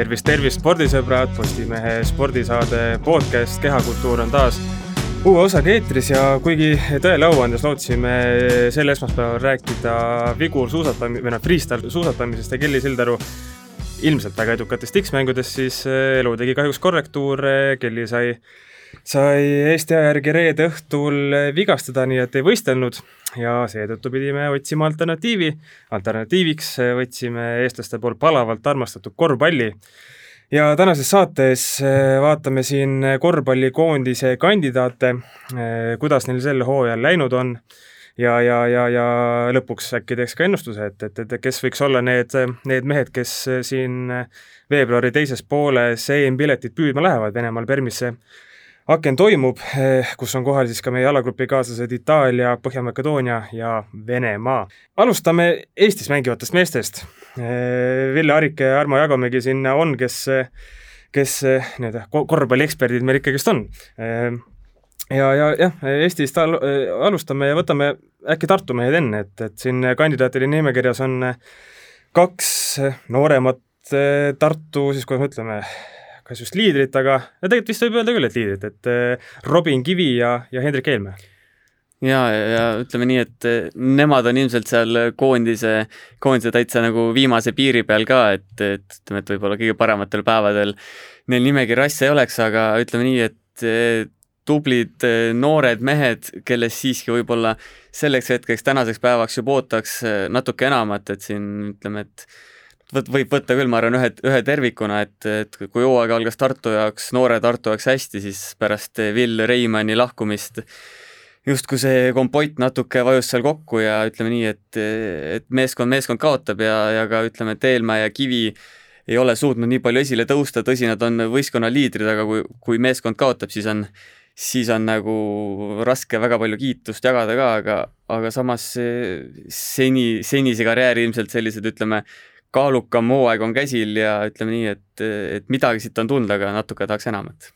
tervist, tervist, spordisõbrad, Postimehe spordisaade podcast Kehakultuur on taas uue osaga eetris ja kuigi tõele au andes lootsime sel esmaspäeval rääkida vigursuusatamis- või noh, freestyle suusatamisest ja Kelly Sildaru ilmselt väga edukatest X-mängudest, siis eh, elu tegi kahjuks korrektuure, Kelly sai sai Eesti aja järgi reede õhtul vigastada, nii et ei võistelnud ja seetõttu pidime otsima alternatiivi. alternatiiviks võtsime eestlaste poolt palavalt armastatud korvpalli. ja tänases saates eh, vaatame siin korvpallikoondise kandidaate, eh, kuidas neil sel hooajal läinud on ja, ja, ja, ja lõpuks äkki teeks ka ennustuse, et, et, et kes võiks olla need, need mehed, kes siin veebruari teises pooles EM-piletit püüdma lähevad Venemaal Permisse aken toimub, eh, kus on kohal siis ka meie alagrupi kaaslased Itaalia, Põhja-Makedoonia ja Venemaa. alustame Eestis mängivatest meestest. Eh, Ville Arik ja Armo Jagomägi siin on, kes, kes nii-öelda korvpallieksperdid meil ikkagist on. Eh, ja, ja jah, Eestist al alustame ja võtame äkki Tartu mehed enne, et, et siin kandidaatide nimekirjas on kaks nooremat Tartu, siis kuidas me ütleme, kas just liidrit, aga no tegelikult vist võib öelda küll, et liidrit, et äh, Robin Kivi ja, ja Hendrik Helme. ja, ja ütleme nii, et äh, nemad on ilmselt seal koondise, koondise täitsa nagu viimase piiri peal ka, et, et ütleme, et võib-olla kõige parematel päevadel neil nimekirja asja ei oleks, aga ütleme nii, et äh, tublid noored mehed, kellest siiski võib-olla selleks hetkeks, tänaseks päevaks juba ootaks natuke enamat, et siin ütleme, et võt-, võib võtta küll, ma arvan, ühe, ühe tervikuna, et, et kui hooaeg algas Tartu jaoks, noore Tartu jaoks hästi, siis pärast Will Reimanni lahkumist justkui see kompott natuke vajus seal kokku ja ütleme nii, et, et meeskond, meeskond kaotab ja, ja ka ütleme, et Eelmäe ja Kivi ei ole suutnud nii palju esile tõusta, tõsi, nad on võistkonna liidrid, aga kui, kui meeskond kaotab, siis on, siis on nagu raske väga palju kiitust jagada ka, aga, aga samas seni, senise karjääri ilmselt sellised, ütleme, kaalukam hooaeg on käsil ja ütleme nii, et, et midagi siit on tulnud, aga natuke tahaks enamat.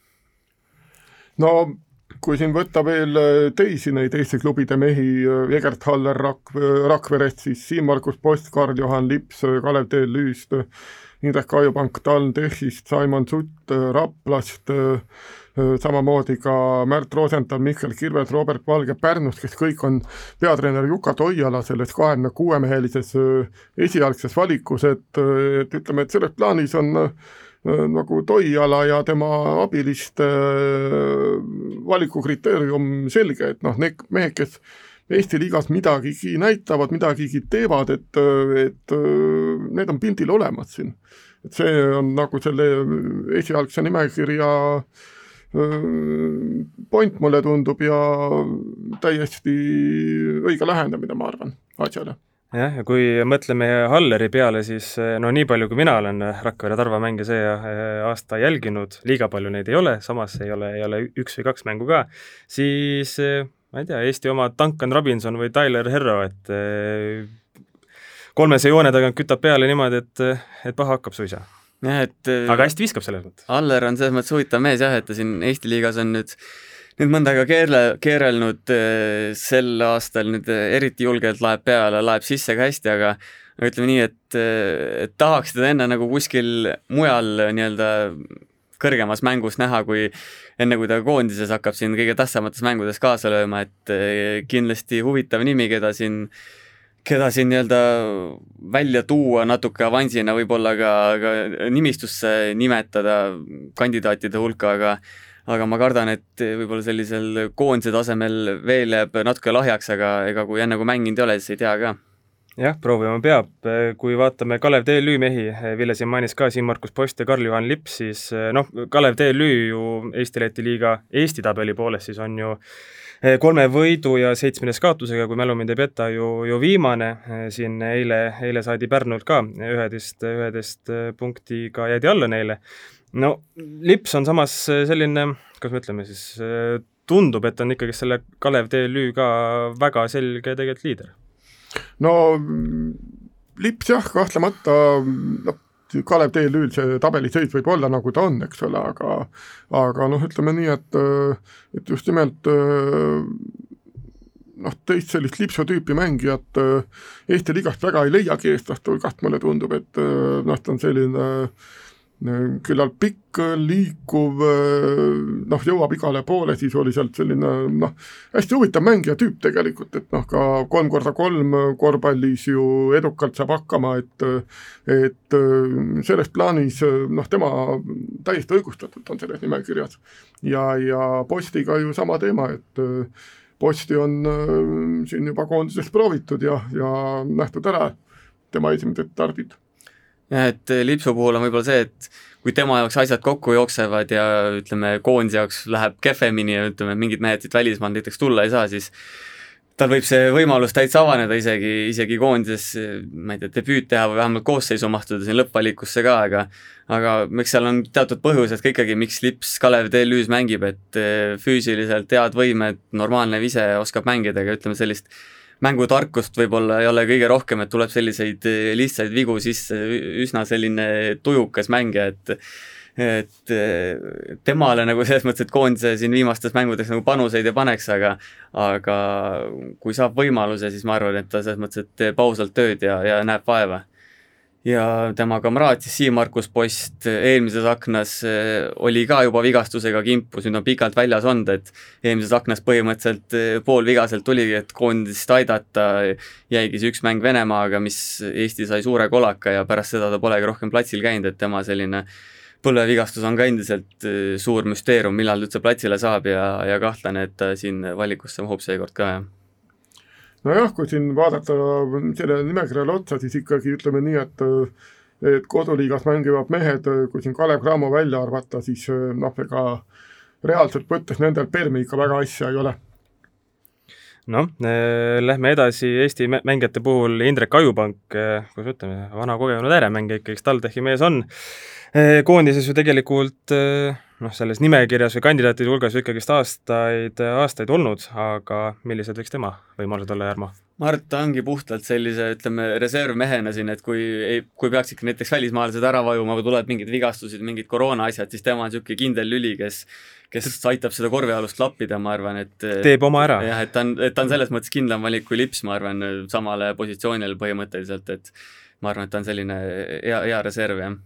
no kui siin võtta veel teisi neid Eesti klubide mehi, Egert Haller Rak-, Rakverest, siis Siim-Margus Post, Karl-Juhan Lips, Kalev Teel Lüüst, Indrek Kajupank TalTechist, Simon Sutt Raplast, samamoodi ka Märt Rosenthal, Mihkel Kirves, Robert Valge Pärnust, kes kõik on peatreener Juka Toiala selles kahekümne kuue mehelises esialgses valikus, et, et ütleme, et selles plaanis on nagu Toiala ja tema abiliste valikukriteerium selge, et noh, need mehed, kes Eesti liigas midagigi näitavad, midagigi teevad, et, et need on pildil olemas siin. et see on nagu selle esialgse nimekirja point, mulle tundub, ja täiesti õige lähenemine, ma arvan, asjale jah, ja kui mõtleme Halleri peale, siis no nii palju, kui mina olen Rakvere Tarva mänge see aasta jälginud, liiga palju neid ei ole, samas ei ole, ei ole üks või kaks mängu ka, siis ma ei tea, Eesti oma Duncan Robinson või Tyler Herro, et eh, kolmese joone tagant kütab peale niimoodi, et, et paha hakkab suisa. Jah, et eh, aga hästi viskab selles mõttes. Aller on selles mõttes huvitav mees jah, et ta siin Eesti liigas on nüüd nüüd mõnda aega keerle, keerelnud eh, sel aastal nüüd eriti julgelt laeb peale, laeb sisse ka hästi, aga ütleme nii, et, et tahaks teda enne nagu kuskil mujal nii-öelda kõrgemas mängus näha, kui enne, kui ta koondises hakkab siin kõige tähtsamates mängudes kaasa lööma, et kindlasti huvitav nimi, keda siin keda siin nii-öelda välja tuua natuke avansina, võib-olla ka, ka nimistusse nimetada kandidaatide hulka, aga aga ma kardan, et võib-olla sellisel koondise tasemel veel jääb natuke lahjaks, aga ega kui enne kui mänginud ei ole, siis ei tea ka. Jah, proovima peab, kui vaatame Kalev TLÜ mehi, Ville siin mainis ka Siim-Markus Post ja Karl-Juhan Lips, siis noh, Kalev TLÜ ju Eesti-Läti liiga Eesti tabeli poolest siis on ju kolme võidu ja seitsmeteist kaotusega, kui mälu mind ei peta, ju, ju viimane, eh, siin eile, eile saadi Pärnult ka üheteist, üheteist punktiga jäädi alla neile. no Lips on samas selline, kuidas me ütleme siis, tundub, et on ikkagi selle Kalev TLÜ ka väga selge tegelikult liider no lips jah, kahtlemata noh, Kalev TLÜ-l see tabeliseit võib olla, nagu ta on, eks ole, aga aga noh, ütleme nii, et et just nimelt noh, teist sellist lipsutüüpi mängijat Eesti liigast väga ei leiagi eestlaste hulgast, mulle tundub, et noh, ta on selline küllalt pikk, liikuv, noh, jõuab igale poole sisuliselt, selline noh, hästi huvitav mängija tüüp tegelikult, et noh, ka kolm korda kolm korvpallis ju edukalt saab hakkama, et et selles plaanis noh, tema täiesti õigustatult on selles nimekirjas. ja, ja Postiga ju sama teema, et Posti on siin juba koondises proovitud ja, ja nähtud ära tema esimesed stardid jah, et Lipsu puhul on võib-olla see, et kui tema jaoks asjad kokku jooksevad ja ütleme, koondise jaoks läheb kehvemini ja ütleme, mingid mehed siit välismaalt näiteks tulla ei saa, siis tal võib see võimalus täitsa avaneda isegi, isegi koondises, ma ei tea, debüüt teha või vähemalt koosseisu mahtuda siin lõppvalikusse ka, aga aga eks seal on teatud põhjused ka ikkagi, miks Lips Kalev TLÜ-s mängib, et füüsiliselt head võimed, normaalne vise, oskab mängida, aga ütleme sellist mängutarkust võib-olla ei ole kõige rohkem, et tuleb selliseid eh, lihtsaid vigu sisse, üsna selline tujukas mängija, et et eh, temale nagu selles mõttes, et koondise siin viimastes mängudes nagu panuseid ei paneks, aga aga kui saab võimaluse, siis ma arvan, et ta selles mõttes, et teeb ausalt tööd ja, ja näeb vaeva ja tema kamraad siis Siim-Markus Post eelmises aknas eh, oli ka juba vigastusega kimpus, nüüd on pikalt väljas olnud, et eelmises aknas põhimõtteliselt eh, poolvigaselt tuligi, et koondist aidata, jäigi see üks mäng Venemaaga, mis Eesti sai suure kolaka ja pärast seda ta polegi rohkem platsil käinud, et tema selline põlvevigastus on ka endiselt eh, suur müsteerium, millal ta üldse platsile saab ja, ja kahtlen, et ta siin valikusse mahub seekord ka, jah nojah, kui siin vaadata sellele nimekirjale otsa, siis ikkagi ütleme nii, et et koduliigas mängivad mehed, kui siin Kalev Cramo välja arvata, siis noh, ega reaalselt võttes nendel Permi ikka väga asja ei ole. Noh, lähme edasi Eesti mängijate puhul, Indrek Ajupank, kuidas ütleme, vana kogenud ääremängija ikkagi, TalTechi mees on, koondises ju tegelikult noh, selles nimekirjas või kandidaatide hulgas ju ikkagist aastaid, aastaid olnud, aga millised võiks tema võimalused olla, Jarmo? ma arvan, et ta ongi puhtalt sellise, ütleme, reservmehena siin, et kui ei, kui peaks ikka näiteks välismaalased ära vajuma või tulevad mingid vigastused, mingid koroona asjad, siis tema on niisugune kindel lüli, kes kes aitab seda korvialust lappida, ma arvan, et teeb oma ära. jah, et ta on, et ta on selles mõttes kindlam valik kui Lips, ma arvan, samale positsioonile põhimõtteliselt, et ma arvan, et ta on selline hea, hea reserv, jah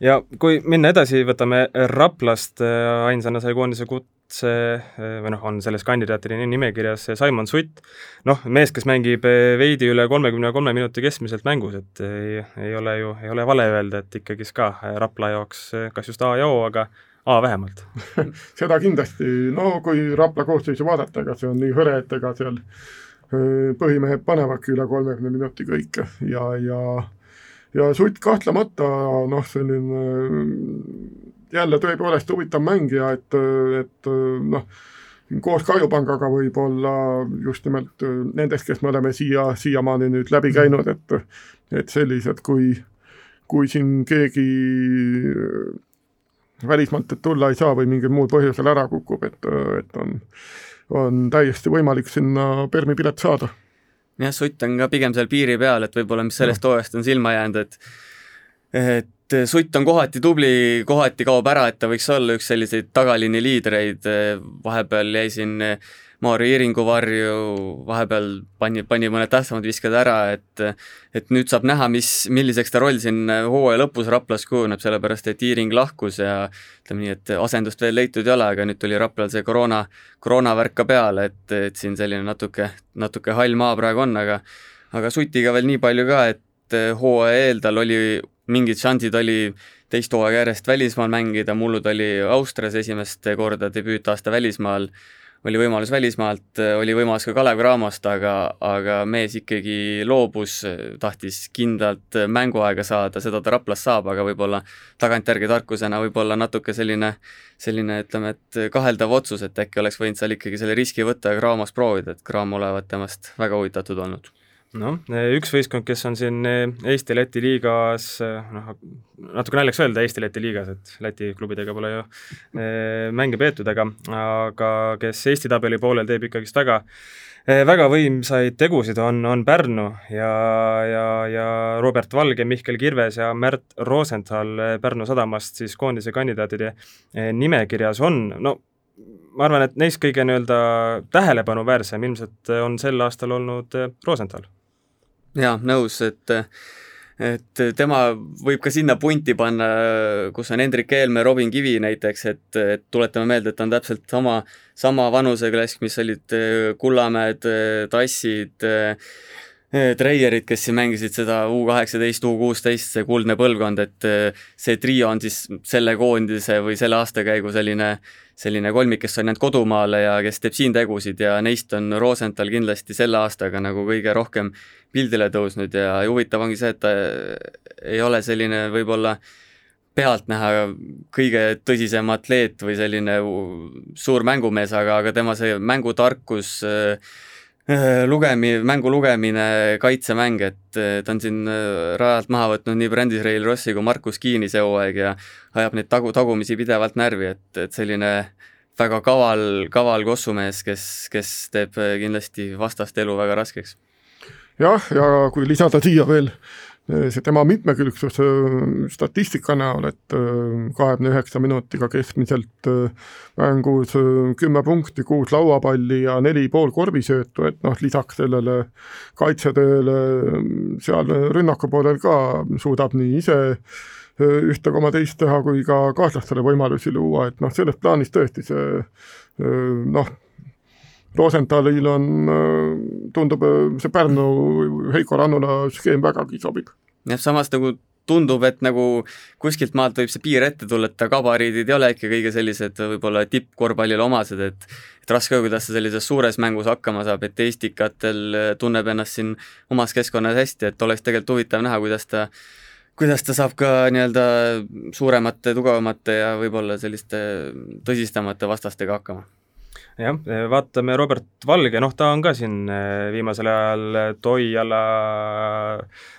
ja kui minna edasi, võtame Raplast, äh, ainsana sai koondise kutse äh, või noh, on selles kandidaatide nimekirjas Simon Sutt, noh, mees, kes mängib äh, veidi üle kolmekümne kolme minuti keskmiselt mängus, et ei, ei ole ju, ei ole vale öelda, et ikkagist ka Rapla jaoks kas just A ja O, aga A vähemalt. Seda kindlasti, no kui Rapla koosseisu vaadata, ega see on nii hõre, et ega seal põhimehed panevadki üle kolmekümne minuti kõike ja, ja ja Sutt kahtlemata noh, selline jälle tõepoolest huvitav mängija, et, et noh, koos Kajupangaga võib-olla just nimelt nendest, kes me oleme siia, siiamaani nüüd läbi käinud, et et sellised, kui, kui siin keegi välismaalt tulla ei saa või mingil muul põhjusel ära kukub, et, et on, on täiesti võimalik sinna Permi pilet saada jah, Sutt on ka pigem seal piiri peal, et võib-olla mis sellest hooajast on silma jäänud, et et Sutt on kohati tubli, kohati kaob ära, et ta võiks olla üks selliseid tagaliini liidreid, vahepeal jäi siin Maarja Iringu varju, vahepeal pani, pani mõned tähtsamad visked ära, et et nüüd saab näha, mis, milliseks ta roll siin hooaja lõpus Raplas kujuneb, sellepärast et Iring lahkus ja ütleme nii, et asendust veel leitud ei ole, aga nüüd tuli Raplal see koroona, koroonavärk ka peale, et, et siin selline natuke, natuke hall maa praegu on, aga aga Sutiga veel nii palju ka, et hooaja eel tal oli mingid šansid oli teist hooaega järjest välismaal mängida, mullud oli Austrias esimest korda debüütaasta välismaal oli võimalus välismaalt, oli võimalus ka Kalev Cramost, aga, aga mees ikkagi loobus, tahtis kindlalt mänguaega saada, seda ta Raplas saab, aga võib-olla tagantjärgi tarkusena võib-olla natuke selline, selline ütleme, et kaheldav otsus, et äkki oleks võinud seal ikkagi selle riski võtta ja Cramos proovida, et Cramo olevat temast väga huvitatud olnud noh, üks võistkond, kes on siin Eesti-Läti liigas, noh, natuke naljakas öelda Eesti-Läti liigas, et Läti klubidega pole ju eh, mänge peetud, aga, aga kes Eesti tabeli poolel teeb ikkagist väga eh, väga võimsaid tegusid, on, on Pärnu ja, ja, ja Robert Valge, Mihkel Kirves ja Märt Rosenthal Pärnu sadamast siis koondise kandidaatide eh, nimekirjas on, no ma arvan, et neist kõige nii-öelda tähelepanuväärsem ilmselt on sel aastal olnud Rosenthal jaa, nõus, et et tema võib ka sinna punti panna, kus on Hendrik Helme, Robin Kivi näiteks, et, et tuletame meelde, et on täpselt sama, sama vanuseklass, mis olid Kullamäed, Tassid, treierid, kes siin mängisid seda U kaheksateist, U kuusteist, see kuldne põlvkond, et see trio on siis selle koondise või selle aastakäigu selline, selline kolmik, kes on jäänud kodumaale ja kes teeb siin tegusid ja neist on Rosenthal kindlasti selle aastaga nagu kõige rohkem pildile tõusnud ja, huvitav ongi see, et ta ei ole selline võib-olla pealtnäha kõige tõsisem atleet või selline suur mängumees, aga, aga tema see mängutarkus äh, Äh, lugemi-, mängu lugemine, kaitsemäng, et ta on siin äh, rajalt maha võtnud nii Brandis Rail Rossi kui Markus Kiini see hooaeg ja ajab neid tagu, tagumisi pidevalt närvi, et, et selline väga kaval, kaval kossumees, kes, kes teeb kindlasti vastaste elu väga raskeks. Jah, ja kui lisada siia veel see tema mitmekülgsus statistika näol, et äh, kahekümne üheksa minutiga keskmiselt mängus kümme punkti, kuus lauapalli ja neli pool korvisöötu, et noh, lisaks sellele kaitsetööle seal rünnaku poolel ka suudab nii ise ühte koma teist teha kui ka kaaslastele võimalusi luua, et noh, selles plaanis tõesti see noh, Rosenthalil on, tundub see Pärnu Heiko Rannula skeem vägagi sobib. jah, samas nagu tundub, et nagu kuskilt maalt võib see piir ette tulla, et gabariidid ei ole ikka kõige sellised võib-olla tippkorvpallile omased, et et raske, kuidas ta sellises suures mängus hakkama saab, et Estikatel tunneb ennast siin omas keskkonnas hästi, et oleks tegelikult huvitav näha, kuidas ta kuidas ta saab ka nii-öelda suuremate, tugevamate ja võib-olla selliste tõsistemate vastastega hakkama jah, vaatame Robert Valge, noh ta on ka siin eh, viimasel ajal Toiala,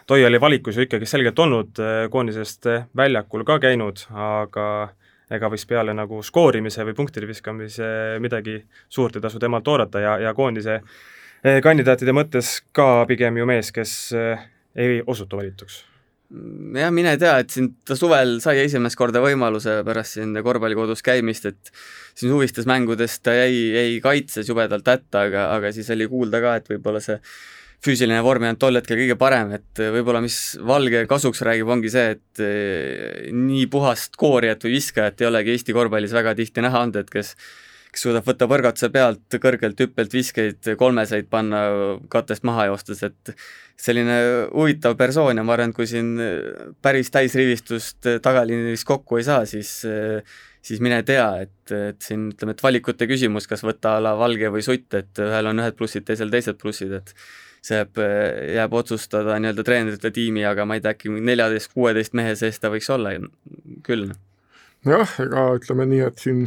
Toiali valikus ju ikkagi selgelt olnud, eh, koondisest väljakul ka käinud, aga ega vist peale nagu skoorimise või punktide viskamise midagi suurt ei tasu temalt oodata ja, ja koondise eh, kandidaatide mõttes ka pigem ju mees, kes ei osutu valituks jah, mine tea, et siin ta suvel sai esimest korda võimaluse pärast siin korvpallikodus käimist, et siin suvistes mängudes ta jäi, jäi kaitses jubedalt hätta, aga, aga siis oli kuulda ka, et võib-olla see füüsiline vorm ei olnud tol hetkel kõige parem, et võib-olla mis Valge kasuks räägib, ongi see, et eh, nii puhast koorijat või viskajat ei olegi Eesti korvpallis väga tihti näha olnud, et kes kes suudab võtta põrgatuse pealt kõrgelt hüppelt viskeid, kolmeseid panna katest maha joostes, et selline huvitav persoon ja ma arvan, et kui siin päris täisrivistust tagaliinis kokku ei saa, siis siis mine tea, et, et siin ütleme, et valikute küsimus, kas võtta a la Valge või Sutt, et ühel on ühed plussid, teisel teised plussid, et see jääb, jääb otsustada nii-öelda treenerite tiimi, aga ma ei tea, äkki neljateist, kuueteist mehe sees ta võiks olla küll jah, ega ütleme nii, et siin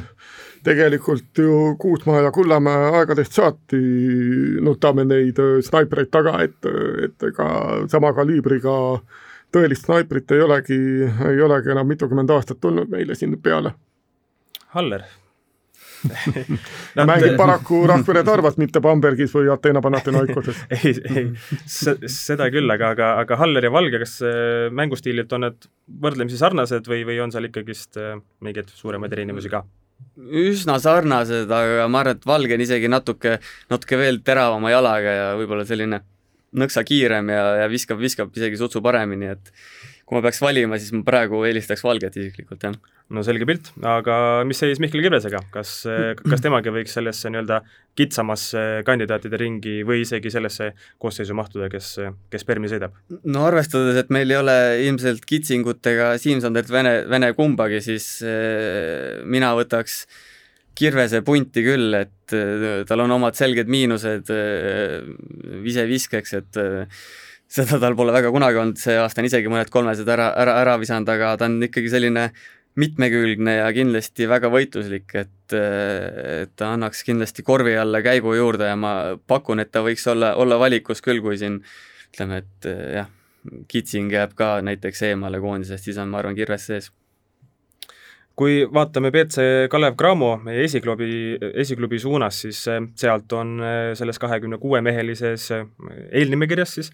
tegelikult ju Kuusmaa ja Kullamäe aegadest saati nutame neid äh, snaipreid taga, et, et ega sama kaliibriga tõelist snaiprit ei olegi, ei olegi enam mitukümmend aastat tulnud meile siin peale. Haller mängib paraku Rakvere Tarvas, mitte Bambergis või Ateena Panathinaikoses ei, ei, seda küll, aga, aga, aga Haller ja Valge, kas äh, mängustiililt on need võrdlemisi sarnased või, või on seal ikkagist äh, mingeid suuremaid erinevusi ka? üsna sarnased, aga ma arvan, et Valge on isegi natuke, natuke veel teravama jalaga ja võib-olla selline nõksa kiirem ja, ja viskab, viskab isegi sutsu paremini, et kui ma peaks valima, siis ma praegu eelistaks Valget isiklikult, jah. no selge pilt, aga mis seis Mihkel Kirvesega, kas, kas temagi võiks sellesse nii-öelda kitsamasse kandidaatide ringi või isegi sellesse koosseisu mahtuda, kes, kes Permi sõidab? no arvestades, et meil ei ole ilmselt Kitsingut ega Siim-Sandert Vene, Vene kumbagi, siis eh, mina võtaks Kirvese punti küll, et eh, tal on omad selged miinused eh, viseviskeks, et seda tal pole väga kunagi olnud, see aasta on isegi mõned kolmesed ära, ära, ära visanud, aga ta on ikkagi selline mitmekülgne ja kindlasti väga võitluslik, et, ta annaks kindlasti korvi alla käigu juurde ja ma pakun, et ta võiks olla, olla valikus küll, kui siin ütleme, et jah, Kitsing jääb ka näiteks eemale koondisest, siis on, ma arvan, kirves sees kui vaatame BC Kalev Cramo meie esiklubi, esiklubi suunas, siis eh, sealt on eh, selles kahekümne kuue mehelises eh, eelnimekirjas siis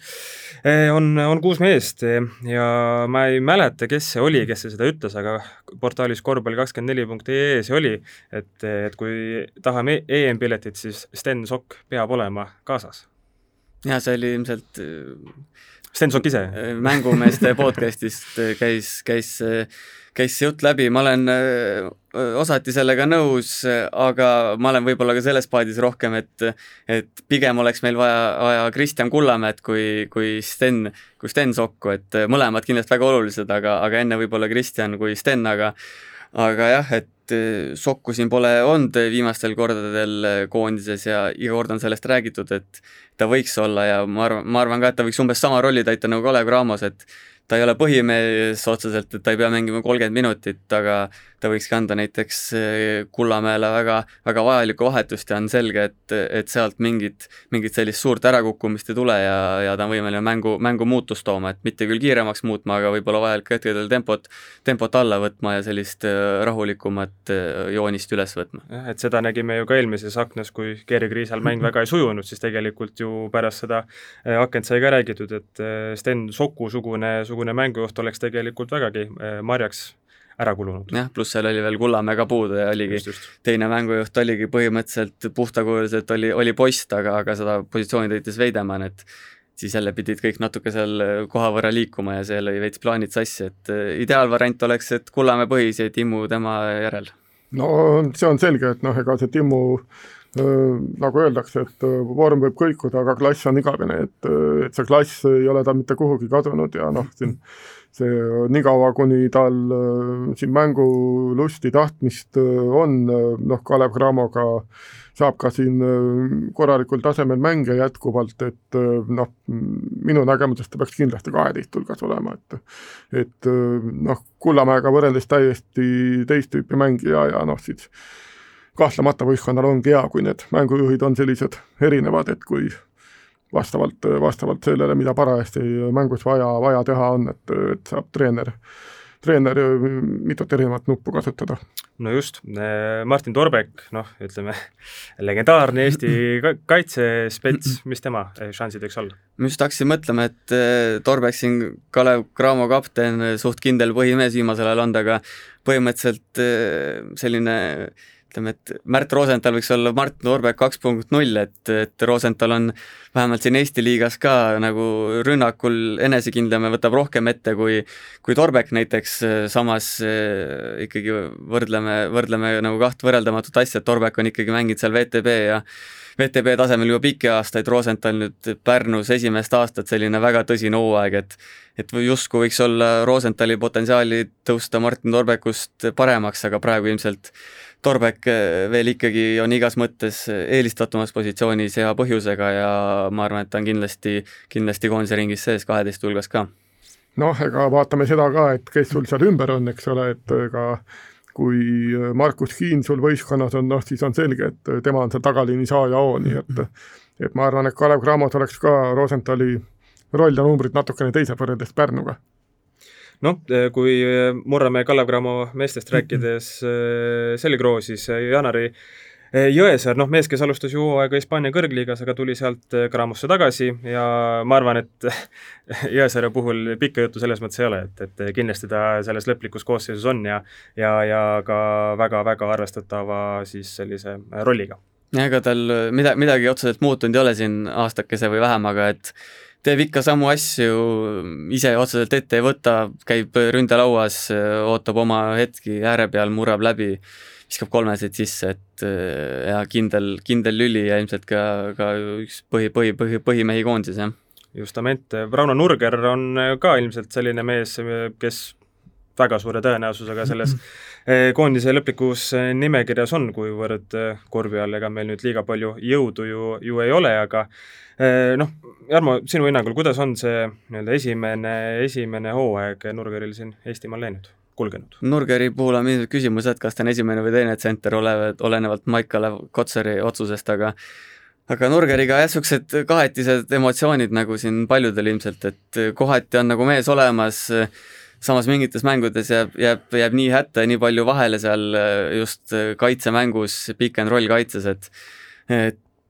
on, on kuus meest ja ma ei mäleta, kes see oli, kes see seda ütles, aga portaalis korvpalli kakskümmend neli punkt ee see oli, et, et kui tahame EM-piletit, siis Sten Sokk peab olema kaasas. jaa, see oli ilmselt Sten Sokk ise? mängumeeste podcast'ist käis, käis, käis see jutt läbi, ma olen osati sellega nõus, aga ma olen võib-olla ka selles paadis rohkem, et et pigem oleks meil vaja, vaja Kristjan Kullamäed kui, kui Sten, kui Sten Sokku, et mõlemad kindlasti väga olulised, aga, aga enne võib-olla Kristjan kui Sten, aga aga jah, et Sokku siin pole olnud viimastel kordadel koondises ja iga kord on sellest räägitud, et ta võiks olla ja ma arvan, ma arvan ka, et ta võiks umbes sama rolli täita nagu Kalev Cramos, et ta ei ole põhimees otseselt, et ta ei pea mängima kolmkümmend minutit, aga ta võikski anda näiteks eh, Kullamäele väga, väga vajalikku vahetust ja on selge, et, et sealt mingit, mingit sellist suurt ärakukkumist ei tule ja, ja ta on võimeline mängu, mängu muutust tooma, et mitte küll kiiremaks muutma, aga võib-olla vajalikel hetkedel tempot, tempot alla võtma ja sellist eh, rahulikumat eh, joonist üles võtma. jah, et seda nägime ju ka eelmises aknas, kui Geri Kriisal mäng väga ei sujunud, siis tegelikult ju pärast seda akent sai ka räägitud, et Sten Soku-sugune, sugune mängujuht oleks tegelikult vägagi marjaks ära kulunud. jah, pluss seal oli veel Kullamäe ka puudu ja oligi just, just. teine mängujuht oligi põhimõtteliselt puhtakujuliselt oli, oli post, aga, aga seda positsiooni täitis Veidemann, et siis jälle pidid kõik natuke seal koha võrra liikuma ja see lõi veits plaanid sassi, et äh, ideaalvariant oleks, et Kullamäe põhis ja Timmu tema järel. no see on selge, et noh, ega see Timmu nagu öeldakse, et äh, vorm võib kõikuda, aga klass on igavene, et, et see klass ei ole tal mitte kuhugi kadunud ja noh, siin see niikaua, kuni tal äh, siin mängulusti, tahtmist äh, on, äh, noh, Kalev Cramoga saab ka siin korralikul tasemel mänge jätkuvalt, et noh, minu nägemusest ta peaks kindlasti kaheteist hulgas olema, et et noh, Kullamäega võrreldes täiesti teist tüüpi mängija ja noh, siis kahtlemata võistkonnal ongi hea, kui need mängujuhid on sellised erinevad, et kui vastavalt, vastavalt sellele, mida parajasti mängus vaja, vaja teha on, et, et saab treener, treener mitut erinevat nuppu kasutada. no just, Martin Torbek, noh, ütleme, legendaarne Eesti kaitsespets, mis tema šansid võiks olla? ma just hakkasin mõtlema, et eh, Torbek siin, Kalev Cramo kapten, suht kindel põhimees viimasel ajal olnud, aga põhimõtteliselt eh, selline äh, ütleme, et Märt Rosenthal võiks olla Mart Noorberg kaks punkt null, et, et Rosenthal on vähemalt siin Eesti liigas ka nagu rünnakul enesekindlam ja võtab rohkem ette kui kui Torbek näiteks, samas eh, ikkagi võrdleme, võrdleme nagu kaht võrreldamatut asja, et Torbek on ikkagi mänginud seal VTB ja VTB tasemel juba pikki aastaid, Rosenthal nüüd Pärnus esimest aastat, selline väga tõsine hooaeg, et et justkui võiks olla Rosenthali potentsiaali tõusta Martin Torbekust paremaks, aga praegu ilmselt Torbek eh, veel ikkagi on igas mõttes eelistatumas positsioonis hea põhjusega ja ma arvan, et ta on kindlasti, kindlasti koondise ringis sees kaheteist hulgas ka. noh, ega vaatame seda ka, et kes sul seal ümber on, eks ole, et ega kui Markus Hiin sul võistkonnas on, noh siis on selge, et tema on seal tagaliinis A ja O, nii et et ma arvan, et Kalev Cramos oleks ka Rosenthali roll ja numbrid natukene teised võrreldes Pärnuga noh, kui murrame Kalev Cramo meestest rääkides äh, Selgroo, siis Janari Jõesaar, noh mees, kes alustas ju hooaega Hispaania kõrgliigas, aga tuli sealt Cramosse tagasi ja ma arvan, et Jõesaare puhul pikka juttu selles mõttes ei ole, et, et kindlasti ta selles lõplikus koosseisus on ja ja, ja ka väga-väga arvestatava siis sellise rolliga. ega tal mida, midagi otseselt muutunud ei ole siin aastakese või vähem, aga et teeb ikka samu asju, ise otseselt ette ei võta, käib ründelauas, ootab oma hetki ääre peal, murrab läbi, viskab kolmeseid sisse, et ja kindel, kindel lüli ja ilmselt ka, ka üks põhi, põhi, põhi, põhimehi koondises, jah. justament, Rauno Nurger on ka ilmselt selline mees, kes väga suure tõenäosusega selles koondise lõplikus nimekirjas on, kuivõrd korvi all ega meil nüüd liiga palju jõudu ju, ju ei ole, aga Äh, noh, Jarmo, sinu hinnangul, kuidas on see nii-öelda esimene, esimene hooaeg Nurgeril siin Eestimaal läinud? kulgenud? Nurgeri puhul on ilmselt küsimus, et kas ta on esimene või teine tsenter, olevat, olenevalt Maik-Kalev Kotsari otsusest, aga aga Nurgeriga jah, niisugused kahetised emotsioonid nagu siin paljudel ilmselt, et kohati on nagu mees olemas, samas mingites mängudes jääb, jääb, jääb nii hätta ja nii palju vahele seal just kaitsemängus, pick and roll kaitses, et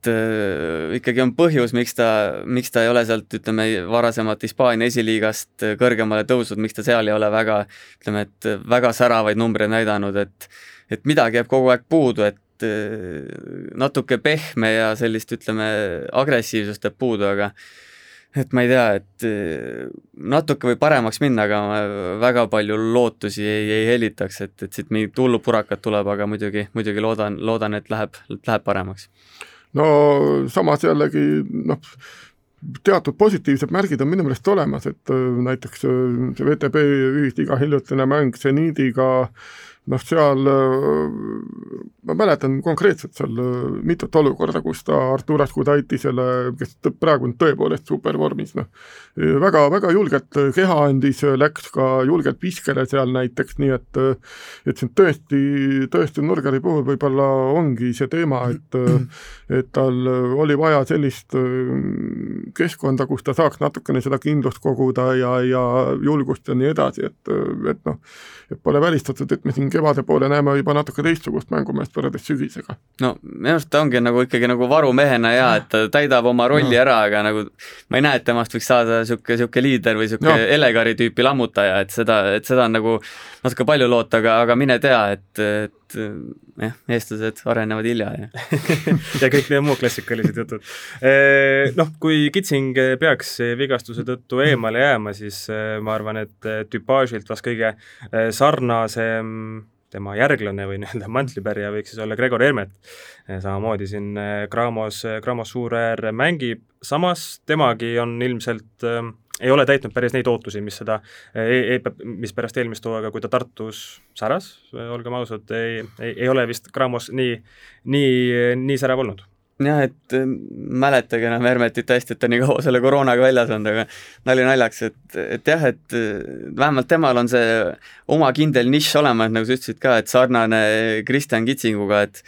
et äh, ikkagi on põhjus, miks ta, miks ta ei ole sealt, ütleme, varasemalt Hispaania esiliigast kõrgemale tõusnud, miks ta seal ei ole väga, ütleme, et väga säravaid numbreid näidanud, et et midagi jääb kogu aeg puudu, et äh, natuke pehme ja sellist, ütleme, agressiivsust jääb puudu, aga et ma ei tea, et eh, natuke võib paremaks minna, aga ma väga palju lootusi ei, ei hellitaks, et, et siit mingit hullu purakat tuleb, aga muidugi, muidugi loodan, loodan, et läheb, läheb paremaks. no samas jällegi noh, teatud positiivsed märgid on minu meelest olemas, et äh, näiteks äh, see VTB ühisliiga hiljutine mäng seniidiga äh, noh, seal ma mäletan konkreetselt seal mitut olukorda, kus ta Arturas Kudaitisele, kes praegu on tõepoolest supervormis, noh, väga, väga julgelt keha andis, läks ka julgelt viskele seal näiteks, nii et et see on tõesti, tõesti Nurgeri puhul võib-olla ongi see teema, et et tal oli vaja sellist keskkonda, kus ta saaks natukene seda kindlust koguda ja, ja julgust ja nii edasi, et, et noh, et pole välistatud, et me siin kevade poole näeme juba natuke teistsugust mängumeest võrreldes sügisega. no minu arust ta ongi nagu ikkagi nagu varumehena hea, et ta täidab oma rolli no. ära, aga nagu ma ei näe, et temast võiks saada niisugune, niisugune liider või niisugune no. Elegari tüüpi lammutaja, et seda, et seda on nagu natuke palju loota, aga, aga mine tea, et, et jah, eestlased arenevad hilja ja ja kõik need muud klassikalised jutud. Noh, kui Kitsing peaks vigastuse tõttu eemale jääma, siis ma arvan, et tüpaažilt vast kõige sarnasem tema järglane või nii-öelda mantlipärija võiks siis olla Gregor Hermet. samamoodi siin Cramos, Cramos Suuräär mängib, samas temagi on ilmselt äh, ei ole täitnud päris neid ootusi, mis seda e, e, mis pärast eelmist hooaega, kui ta Tartus säras, olgem ausad, ei, ei, ei ole vist Cramos nii, nii, nii särav olnud. Jah, et äh, mäletage enam Hermetit hästi, et ta nii kaua selle koroonaga väljas olnud, aga nali naljaks, et, et jah, et äh, vähemalt temal on see oma kindel nišš olemas, nagu sa ütlesid ka, et sarnane Kristjan Kitsinguga, et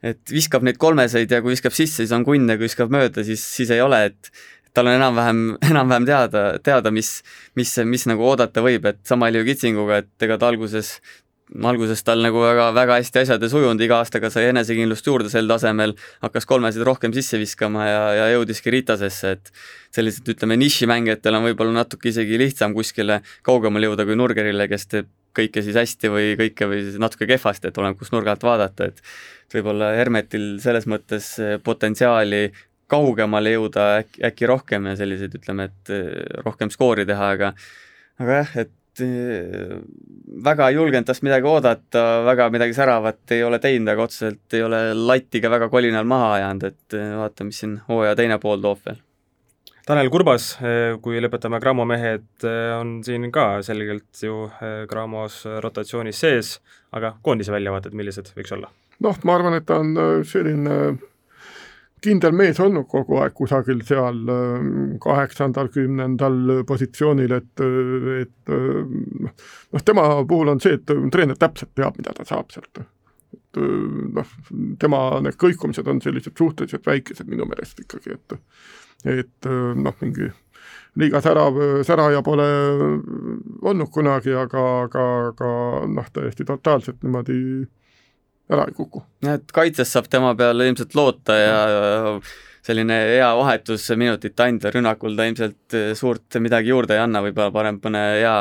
et viskab neid kolmeseid ja kui viskab sisse, siis on kunn ja kui viskab mööda, siis, siis ei ole, et tal on enam-vähem, enam-vähem teada, teada, mis, mis, mis nagu oodata võib, et sama oli ju Kitsinguga, et ega ta alguses alguses tal nagu väga, väga hästi asjad ei sujunud, iga aastaga sai enesekindlust juurde sel tasemel, hakkas kolmesid rohkem sisse viskama ja, ja jõudiski Ritasesse, et sellised, ütleme, nišimängijatel on võib-olla natuke isegi lihtsam kuskile kaugemale jõuda kui Nurgerile, kes teeb kõike siis hästi või kõike või siis natuke kehvasti, et oleneb, kust nurga alt vaadata, et võib-olla Hermetil selles mõttes potentsiaali kaugemale jõuda äkki, äkki rohkem ja selliseid, ütleme, et rohkem skoori teha, aga aga jah, et Eh, väga ei julgenud tast midagi oodata, väga midagi säravat ei ole teinud, aga otseselt ei ole latti ka väga kolinal maha ajanud, et eh, vaatame, mis siin hooaja teine pool toob veel. Tanel Kurbas, eh, kui lõpetame Cramo mehed, on siin ka selgelt ju Cramos rotatsioonis sees, aga koondise väljavaated, millised võiks olla? noh, ma arvan, et ta on selline kindel mees olnud kogu aeg kusagil seal ähm, kaheksandal, kümnendal positsioonil, et, et noh, noh, tema puhul on see, et treener täpselt teab, mida ta saab sealt. et noh, tema need kõikumised on sellised suhteliselt väikesed minu meelest ikkagi, et et noh, mingi liiga särav, säraja pole olnud kunagi, aga, aga, aga noh, täiesti totaalselt niimoodi ära ei kuku. et kaitses saab tema peale ilmselt loota ja, selline hea vahetus minutite andja, rünnakul ta ilmselt eh, suurt midagi juurde ei anna, võib-olla parem mõne hea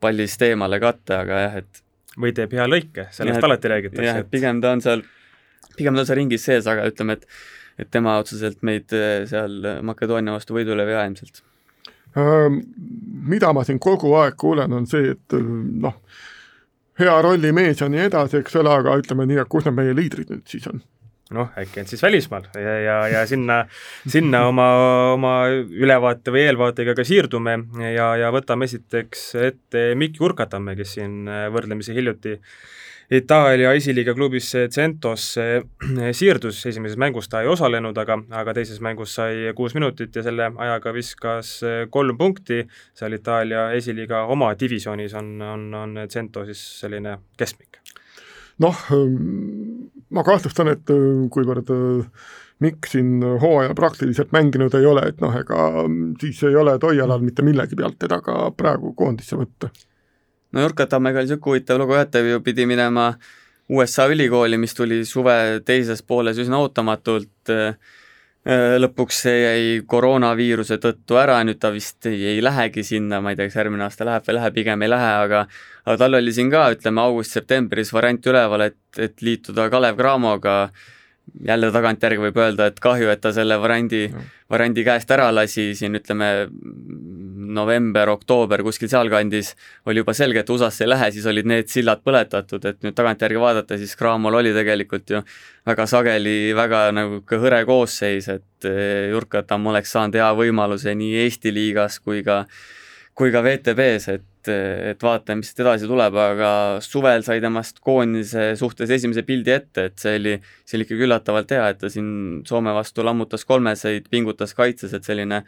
pallist eemale katte, aga jah, et või teeb hea lõike, sellest ja, alati räägitakse. jah, et pigem ta on seal, pigem ta on seal ringis sees, aga ütleme, et et tema otseselt meid eh, seal Makedoonia vastu võidule ei vea ilmselt. Mida ma siin kogu aeg kuulen, on see, et noh, hea rollimees ja nii edasi, eks ole, aga ütleme nii, et kus need meie liidrid nüüd siis on? noh, äkki on siis välismaal ja, ja, ja sinna, sinna oma, oma ülevaate või eelvaatega ka siirdume ja, ja võtame esiteks ette Mikk Urkatamme, kes siin võrdlemisi hiljuti äh, Itaalia esiliiga klubis Centos siirdus, esimeses mängus ta ei osalenud, aga, aga teises mängus sai kuus minutit ja selle ajaga viskas kolm punkti, seal Itaalia esiliiga oma divisjonis on, on, on Cento siis selline keskmik. noh, ma kahtlustan, et kuivõrd Mikk siin hooajal praktiliselt mänginud ei ole, et noh, ega siis ei ole Toialal mitte millegi pealt teda ka praegu koondisse võtta no Jorka Tammega oli niisugune huvitav lugu jah, ta ju pidi minema USA ülikooli, mis tuli suve teises pooles üsna ootamatult, lõpuks see jäi koroonaviiruse tõttu ära, nüüd ta vist ei, ei lähegi sinna, ma ei tea, kas järgmine aasta läheb või läheb, pigem ei lähe, aga aga tal oli siin ka, ütleme, august-septembris variant üleval, et, et liituda Kalev Cramoga, jälle tagantjärgi võib öelda, et kahju, et ta selle variandi, variandi käest ära lasi. Siin ütleme november, oktoober, kuskil sealkandis oli juba selge, et USA-sse ei lähe, siis olid need sillad põletatud, et nüüd tagantjärgi vaadata, siis Cramol oli tegelikult ju väga sageli väga nagu ka hõre koosseis, et eh, Jurkatam oleks saanud hea võimaluse nii Eesti liigas kui ka kui ka VTB-s, et et, et vaatame, mis siit edasi tuleb, aga suvel sai temast koondise suhtes esimese pildi ette, et see oli, see oli ikkagi üllatavalt hea, et ta siin Soome vastu lammutas kolmeseid, pingutas kaitses, et selline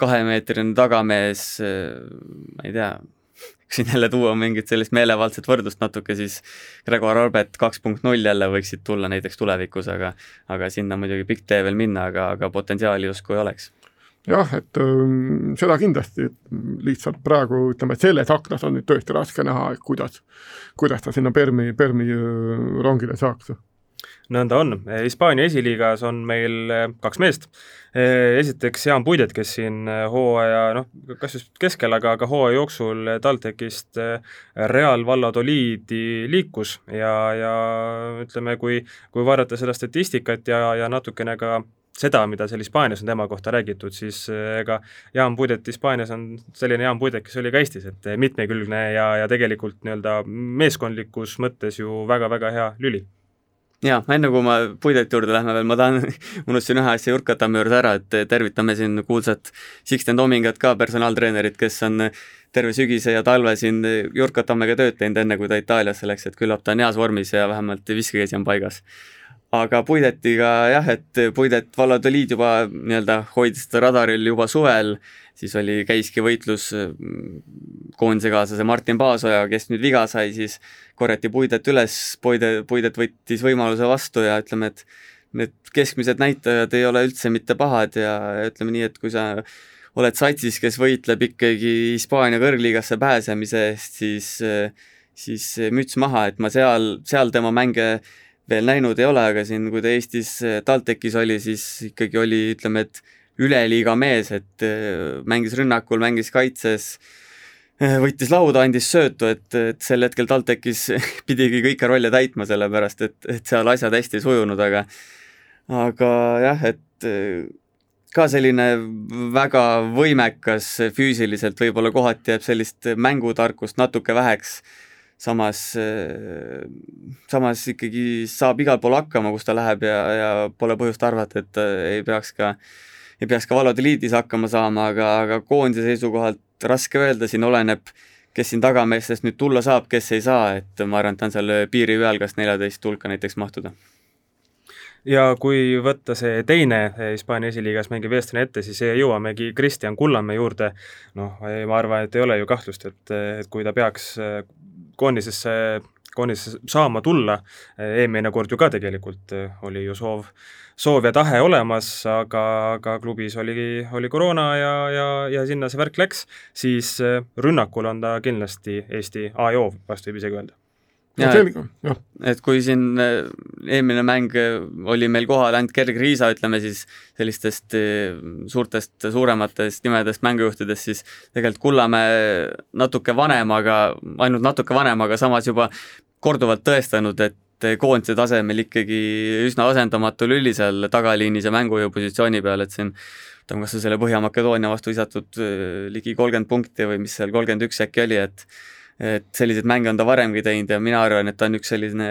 kahemeetrine tagamees, ma ei tea, kui siin jälle tuua mingit sellist meelevaldset võrdlust natuke, siis Gregor Arbet kaks punkt null jälle võiksid tulla näiteks tulevikus, aga aga sinna muidugi pikk tee veel minna, aga, aga potentsiaali justkui oleks jah, et ähm, seda kindlasti, lihtsalt praegu ütleme, et selles aknas on nüüd tõesti raske näha, et kuidas, kuidas ta sinna Permi, Permi äh, rongile saaks. nõnda on, Hispaania esiliigas on meil äh, kaks meest, äh, esiteks Jaan Puidet, kes siin hooaja noh, kas just keskel, aga, aga hooaja jooksul TalTechist Real Valladoliidi liikus ja, ja ütleme, kui, kui vaadata seda statistikat ja, ja natukene ka seda, mida seal Hispaanias on tema kohta räägitud, siis eh, ega Jaan Puidet Hispaanias on selline Jaan Puidet, kes oli ka Eestis, et eh, mitmekülgne ja, ja tegelikult nii-öelda meeskondlikus mõttes ju väga-väga hea lüli. Jaa, enne kui ma Puideti juurde lähme veel, ma tahan, unustasin ühe asja Jurkatamme juures ära, et tervitame siin kuulsat Sixten Tomingat ka, personaaltreenerit, kes on terve sügise ja talve siin Jurkatammega tööd teinud, enne kui ta Itaaliasse läks, et küllap ta on heas vormis ja vähemalt viskekäsi on paigas aga Puidetiga jah, et Puidet Valladoliid juba nii-öelda hoidis seda radaril juba suvel, siis oli, käiski võitlus mm, koondisekaaslase Martin Paasoja, kes nüüd viga sai, siis korjati Puidet üles, Puide, Puidet võttis võimaluse vastu ja ütleme, et need keskmised näitajad ei ole üldse mitte pahad ja ütleme nii, et kui sa oled satsis, kes võitleb ikkagi Hispaania kõrgliigasse pääsemise eest, siis siis müts maha, et ma seal, seal tema mänge veel näinud ei ole, aga siin, kui ta Eestis eh, TalTechis oli, siis ikkagi oli, ütleme, et üleliiga mees, et eh, mängis rünnakul, mängis kaitses, eh, võttis lauda, andis söötu, et, et sel hetkel TalTechis pidigi kõiki rolle täitma, sellepärast et, et seal asjad hästi ei sujunud, aga aga jah, et ka selline väga võimekas füüsiliselt, võib-olla kohati jääb sellist mängutarkust natuke väheks samas, äh, samas ikkagi saab igal pool hakkama, kus ta läheb ja, ja pole põhjust arvata, et ei peaks ka, ei peaks ka valodeliidis hakkama saama, aga, aga koondise seisukohalt raske öelda, siin oleneb, kes siin tagameestest nüüd tulla saab, kes ei saa, et ma arvan, et ta on seal piiri peal, kas neljateist hulka näiteks mahtuda. Ja kui võtta see teine Hispaania esiliigas mängiv eestlane ette, siis jõuamegi Kristjan Kullamäe juurde, noh, ma arvan, et ei ole ju kahtlust, et, et kui ta peaks koondisesse, koondisesse saama tulla, eelmine kord ju ka tegelikult eh, oli ju soov, soov ja tahe olemas, aga, aga klubis oli, oli koroona ja, ja, ja sinna see värk läks, siis eh, rünnakul on ta kindlasti Eesti A ja O, vast võib isegi öelda ja, et, kui siin äh, eelmine mäng äh, oli meil kohal ainult Gerg Riisa, ütleme siis sellistest äh, suurtest, suurematest nimedest mängujuhtidest, siis tegelikult Kullamäe natuke vanem, aga ainult natuke vanem, aga samas juba korduvalt tõestanud, et koondise tasemel ikkagi üsna asendamatu lüli seal tagaliinis ja mängujuhi positsiooni peal, et siin on kas või selle Põhja-Makedoonia vastu visatud ligi kolmkümmend punkti või mis seal, kolmkümmend üks äkki oli, et et selliseid mänge on ta varemgi teinud ja mina arvan, et ta on üks selline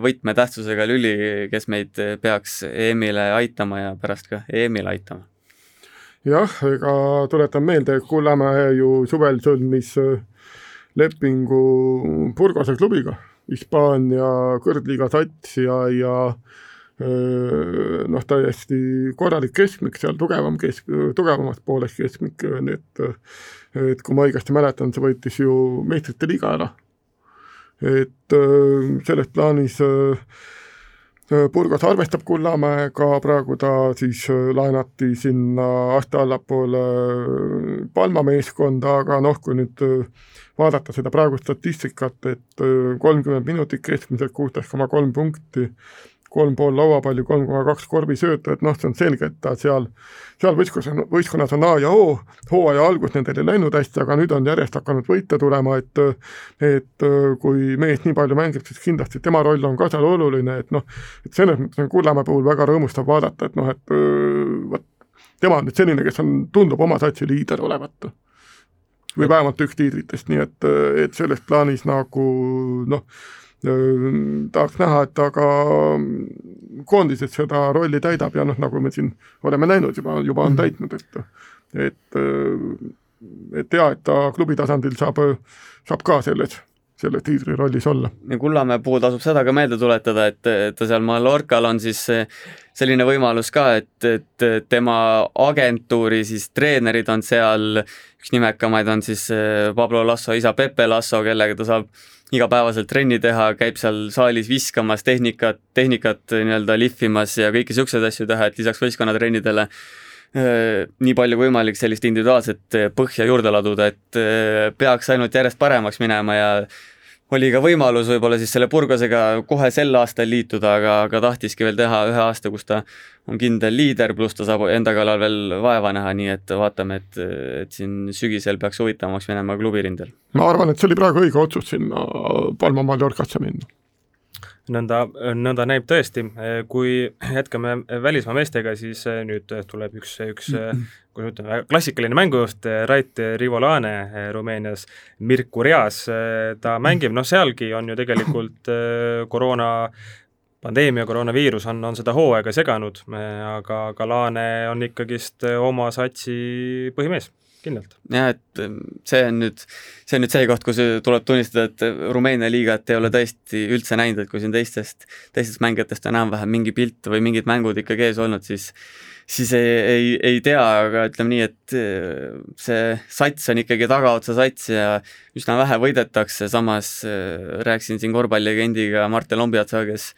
võtmetähtsusega lüli, kes meid peaks EM-ile aitama ja pärast ka EM-ile aitama. jah, ega tuletan meelde, Kullamäe ju suvel sõlmis äh, lepingu Burgose klubiga, Hispaania kõrgliiga sats ja, ja äh, noh, täiesti korralik keskmik seal, tugevam kesk, tugevamast poolest keskmik, nii et et kui ma õigesti mäletan, see võitis ju meistrite liiga ära. et äh, selles plaanis äh, äh, Burgos arvestab Kullamäega, praegu ta siis laenati sinna aste allapoole Palma meeskonda, aga noh, kui nüüd vaadata seda praegust statistikat, et kolmkümmend minutit keskmiselt kuusteist koma kolm punkti, kolm pool lauapalli, kolm koma kaks korvisöötu, et noh, see on selge, et ta seal, seal võistkonnas, võistkonnas on A ja O, hooaja algus nendel ei läinud hästi, aga nüüd on järjest hakanud võite tulema, et et kui mees nii palju mängib, siis kindlasti tema roll on ka seal oluline, et noh, et selles mõttes on Kullamäe puhul väga rõõmustav vaadata, et noh, et vot tema on nüüd selline, kes on, tundub oma satsi liider olevat. Või vähemalt üks tiitlitest, nii et, et selles plaanis nagu noh, tahaks näha, et ta ka koondises seda rolli täidab ja noh, nagu me siin oleme näinud juba, juba on mhm. täitnud, et et et hea, et ta klubi tasandil saab, saab ka selles selle tiitri rollis olla. ja Kullamäe puhul tasub seda ka meelde tuletada, et, ta seal Mallorcal on siis selline võimalus ka, et, et tema agentuuri siis treenerid on seal, üks nimekamaid on siis Pablo Lasso isa Pepe Lasso, kellega ta saab igapäevaselt trenni teha, käib seal saalis viskamas tehnikat, tehnikat nii-öelda lihvimas ja kõiki niisuguseid asju teha, et lisaks võistkonnatrennidele eh, nii palju võimalik sellist individuaalset põhja juurde laduda, et eh, peaks ainult järjest paremaks minema ja oli ka võimalus võib-olla siis selle Burgosega kohe sel aastal liituda, aga, aga tahtiski veel teha ühe aasta, kus ta on kindel liider, pluss ta saab enda kallal veel vaeva näha, nii et vaatame, et, et siin sügisel peaks huvitavamaks minema klubirindel. ma arvan, et see oli praegu õige otsus sinna Palma Mallorcasse minna nõnda, nõnda näib tõesti, kui jätkame välismaa meestega, siis nüüd tuleb üks, üks kuidas ütleme, klassikaline mängujuht, Rait Rivolane Rumeenias, Mirku Reas, ta mängib, noh sealgi on ju tegelikult koroona pandeemia, koroonaviirus on, on seda hooaega seganud, aga, aga Laane on ikkagist oma satsi põhimees kindlalt. jah, et ähm, see on nüüd, see on nüüd see koht, kus tuleb tunnistada, et Rumeenia liigat ei ole tõesti üldse näinud, et kui siin teistest, teistest mängijatest on enam-vähem mingi pilt või mingid mängud ikkagi ees olnud, siis siis ei, ei, ei tea, aga ütleme nii, et äh, see sats on ikkagi tagaotsa sats ja üsna vähe võidetakse, samas äh, rääkisin siin korvpallilegendiga Martin Lombiatsaga, kes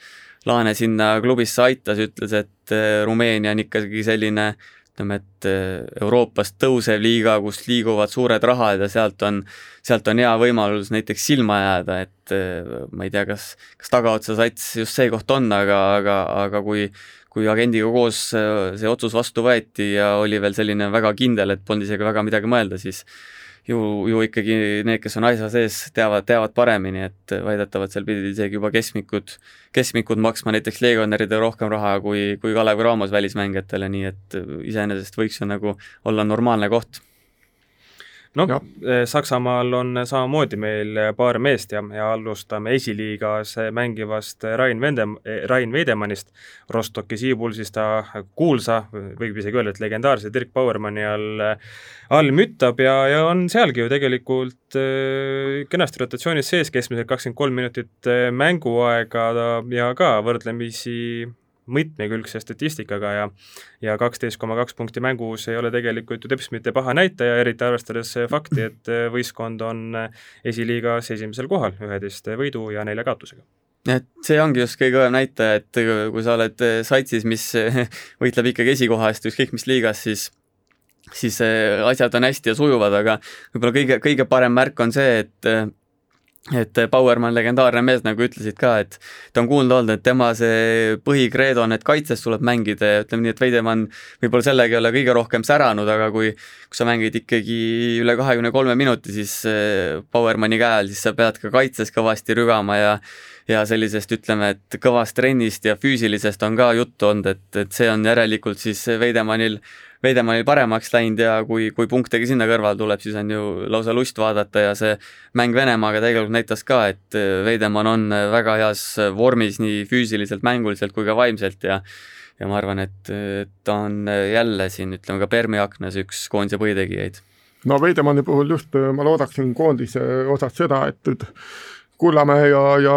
Laane sinna klubisse aitas, ütles, et äh, Rumeenia on ikkagi selline ütleme, et eh, Euroopast tõusev liiga, kus liiguvad suured rahad ja sealt on, sealt on hea võimalus näiteks silma jääda, et eh, ma ei tea, kas, kas tagaotsa sats just see koht on, aga, aga, aga kui kui agendiga koos eh, see otsus vastu võeti ja oli veel selline väga kindel, et polnud isegi väga midagi mõelda, siis ju, ju ikkagi need, kes on asja sees, teavad, teavad paremini, et väidetavalt seal pidid isegi juba keskmikud, keskmikud maksma näiteks legionäridele rohkem raha kui, kui Kalev Cramos välismängijatele, nii et iseenesest võiks ju nagu olla normaalne koht noh, eh, Saksamaal on samamoodi meil paar meest ja, ja alustame esiliigas mängivast Rain Vende-, Rain Veidemannist, Rostocki Siibulsis ta kuulsa, võib isegi öelda, et legendaarse Dirk Bauermanni all, all müttab ja, ja on sealgi ju tegelikult äh, kenasti rotatsioonis sees, keskmiselt kakskümmend kolm minutit mänguaega ja ka võrdlemisi mitmekülgse statistikaga ja ja kaksteist koma kaks punkti mängus ei ole tegelikult ju teps mitte paha näitaja, eriti arvestades fakti, et võistkond on esiliigas esimesel kohal üheteist võidu ja nelja kaotusega. Et see ongi just kõige õvem näitaja, et kui sa oled satsis, mis võitleb ikkagi esikoha eest ükskõik mis liigas, siis siis asjad on hästi ja sujuvad, aga võib-olla kõige, kõige parem märk on see, et et Bauermann, legendaarne mees, nagu ütlesid ka, et ta on kuulda olnud, et tema see põhikreedo on, et kaitses tuleb mängida ja ütleme nii, et Veidemann võib-olla sellega ei ole kõige rohkem säranud, aga kui kui sa mängid ikkagi üle kahekümne kolme minuti, siis eh, Bauermanni käe all, siis sa pead ka kaitses kõvasti rügama ja ja sellisest, ütleme, et kõvast trennist ja füüsilisest on ka juttu olnud, et, et see on järelikult siis Veidemannil Veidemannil paremaks läinud ja kui, kui punktegi sinna kõrvale tuleb, siis on ju lausa lust vaadata ja see mäng Venemaaga tegelikult näitas ka, et Veidemann on väga heas vormis nii füüsiliselt, mänguliselt kui ka vaimselt ja ja ma arvan, et ta on jälle siin, ütleme ka Permi aknas üks koondise põhitegijaid. no Veidemanni puhul just ma loodaksin koondise osas seda, et nüüd Kullamäe ja, ja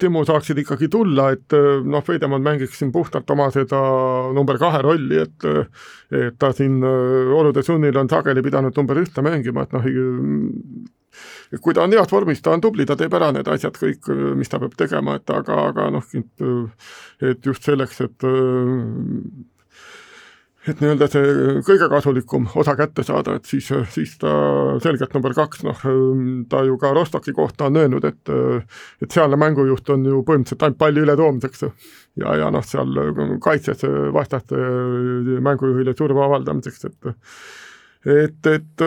Timmu saaksid ikkagi tulla, et noh, Veidemann mängiks siin puhtalt oma seda number kahe rolli, et et ta siin olude sunnil on sageli pidanud number ühte mängima, et noh, kui ta on heas vormis, ta on tubli, ta teeb ära need asjad kõik, mis ta peab tegema, et aga, aga noh, et just selleks, et et nii-öelda see kõige kasulikum osa kätte saada, et siis, siis ta selgelt number kaks, noh ta ju ka Rostocki kohta on öelnud, et et sealne mängujuht on ju põhimõtteliselt ainult palli ületoomiseks ja, ja noh, seal kaitses vastaste mängujuhile surve avaldamiseks, et et, et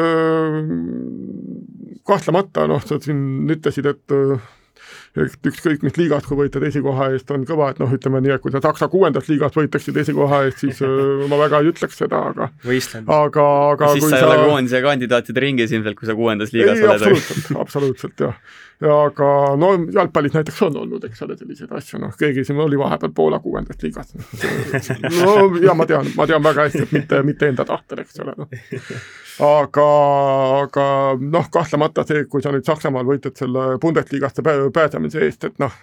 kahtlemata noh, sa siin ütlesid, et ükskõik mis liigat, kui võitled esikoha eest, on kõva, et noh, ütleme nii, et kui sa Saksa kuuendas liigas võitleksid esikoha eest, siis ma väga ei ütleks seda, aga võistlen. aga, aga siis sa ei ole koondise kandidaatide ringis ilmselt, kui sa kuuendas liigas ei, oled. absoluutselt, absoluutselt jah. ja aga no jalgpallis näiteks on olnud, eks ole, selliseid asju, noh, keegi siin oli vahepeal Poola kuuendas liigas. no ja ma tean, ma tean väga hästi, et mitte, mitte enda tahtel, eks ole, noh aga, aga noh, kahtlemata see, kui sa nüüd Saksamaal võitled selle Bundesligasse pääsemise eest, et noh,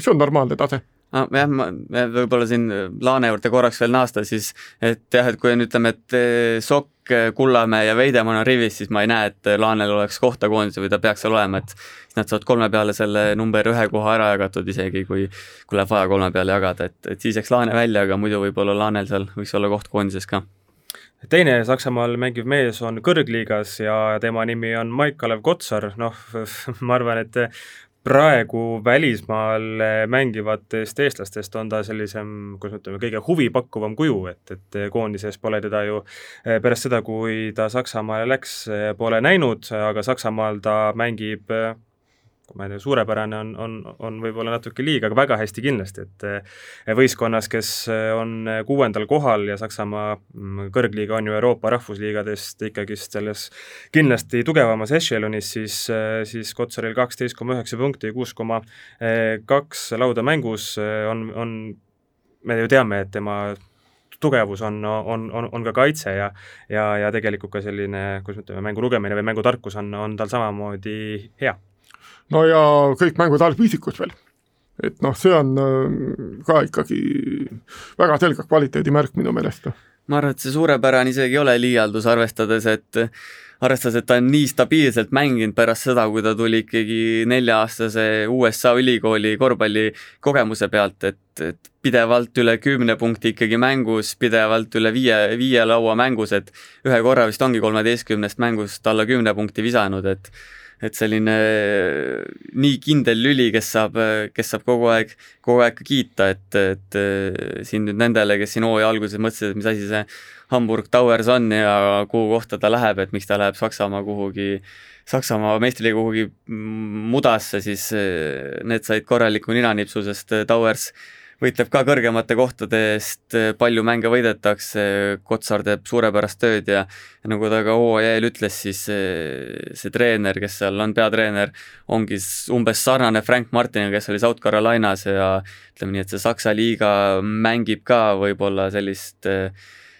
see on normaalne tase ah,. jah, ma võib-olla siin Laane juurde korraks veel naasta, siis et jah, et kui on, ütleme, et eh, Sokk, Kullamäe ja Veidemann on rivis, siis ma ei näe, et Laanel oleks kohta koondise või ta peaks seal olema, et siis nad saavad kolme peale selle number ühe koha ära jagatud, isegi kui, kui läheb vaja kolme peale jagada, et, et siis jääks Laane välja, aga muidu võib-olla Laanel seal võiks olla koht koondises ka teine Saksamaal mängiv mees on kõrgliigas ja tema nimi on Maik-Kalev Kotsar, noh, ma arvan, et praegu välismaal mängivatest eestlastest on ta sellisem, kuidas me ütleme, kõige huvipakkuvam kuju, et, et koondises pole teda ju pärast seda, kui ta Saksamaale läks, pole näinud, aga Saksamaal ta mängib ma ei tea, suurepärane on, on, on võib-olla natuke liiga, aga väga hästi kindlasti, et eh, võistkonnas, kes eh, on kuuendal kohal ja Saksamaa mm, kõrgliiga on ju Euroopa rahvusliigadest ikkagist selles kindlasti tugevamas ešelonis, siis, eh, siis Kotsaril kaksteist koma üheksa punkti, kuus koma kaks lauda mängus on, on, me ju teame, et tema tugevus on, on, on, on ka kaitse ja ja, ja tegelikult ka selline, kuidas me ütleme, mängu lugemine või mängutarkus on, on tal samamoodi hea no ja kõik mängud algviisikus veel. et noh, see on äh, ka ikkagi väga selge kvaliteedimärk minu meelest. ma arvan, et see suurepärane isegi ei ole liialdus, arvestades, et arvestades, et ta on nii stabiilselt mänginud pärast seda, kui ta tuli ikkagi nelja-aastase USA ülikooli korvpallikogemuse pealt, et, et pidevalt üle kümne punkti ikkagi mängus, pidevalt üle viie, viie laua mängus, et ühe korra vist ongi kolmeteistkümnest mängust alla kümne punkti visanud, et et selline äh, nii kindel lüli, kes saab, äh, kes saab kogu aeg, kogu aeg kiita, et, et äh, siin nüüd nendele, kes siin hooaja alguses mõtlesid, et mis asi see Hamburg Towers on ja kuhu kohta ta läheb, et miks ta läheb Saksamaa kuhugi, Saksamaa meistriliiga kuhugi mudasse, siis need said korraliku ninanipsu, sest Towers võitleb ka kõrgemate kohtade eest, palju mänge võidetakse, Kotsar teeb suurepärast tööd ja nagu ta ka hooaja eel ütles, siis see, see treener, kes seal on peatreener, ongi umbes sarnane Frank Martiniga, kes oli South Carolinas ja ütleme nii, et see Saksa liiga mängib ka võib-olla sellist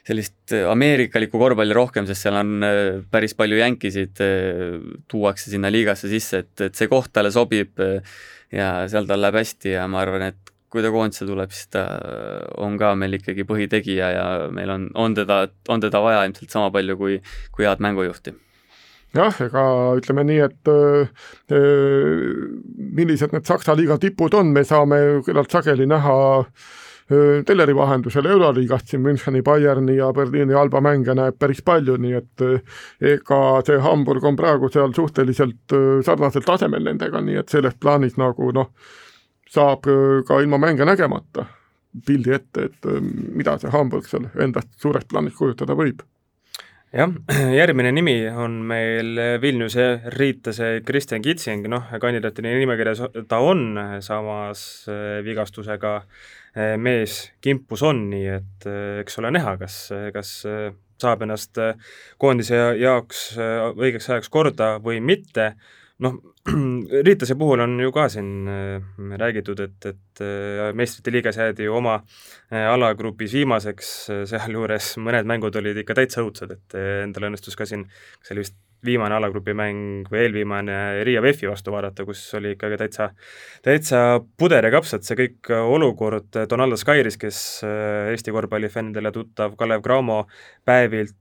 sellist ameerikalikku korvpalli rohkem, sest seal on päris palju jänkisid, tuuakse sinna liigasse sisse, et, et see koht talle sobib ja seal tal läheb hästi ja ma arvan, et kui ta koondise tuleb, siis ta on ka meil ikkagi põhitegija ja meil on, on teda, on teda vaja ilmselt sama palju kui, kui head mängujuhti. Jah, ega ütleme nii, et öö, millised need Saksa liiga tipud on, me saame küllalt sageli näha öö, teleri vahendusel Euroliigast siin Müncheni, Bayerni ja Berliini Alba mänge näeb päris palju, nii et öö, ega see Hamburg on praegu seal suhteliselt sarnasel tasemel nendega, nii et selles plaanis nagu noh, saab äh, ka ilma mänge nägemata pildi ette, et äh, mida see Hamburg seal endast suures plaanis kujutada võib. Jah, järgmine nimi on meil Vilniuse riitase Kristjan Kitsing, noh, kandidaatide nimekirjas ta on, samas äh, vigastusega mees kimpus on, nii et eks ole näha, kas, kas saab ennast koondise jaoks õigeks ajaks korda või mitte noh, Riitase puhul on ju ka siin äh, räägitud, et, et äh, meistrite liigas jäädi ju oma äh, alagrupis viimaseks, sealjuures mõned mängud olid ikka täitsa õudsed, et endal õnnestus ka siin, see oli vist viimane alagrupi mäng või eelviimane Riia VEF-i vastu vaadata, kus oli ikkagi täitsa, täitsa puder ja kapsad see kõik olukord, Donaldo Skairis, kes Eesti korvpallifännidele tuttav Kalev Cramo päevilt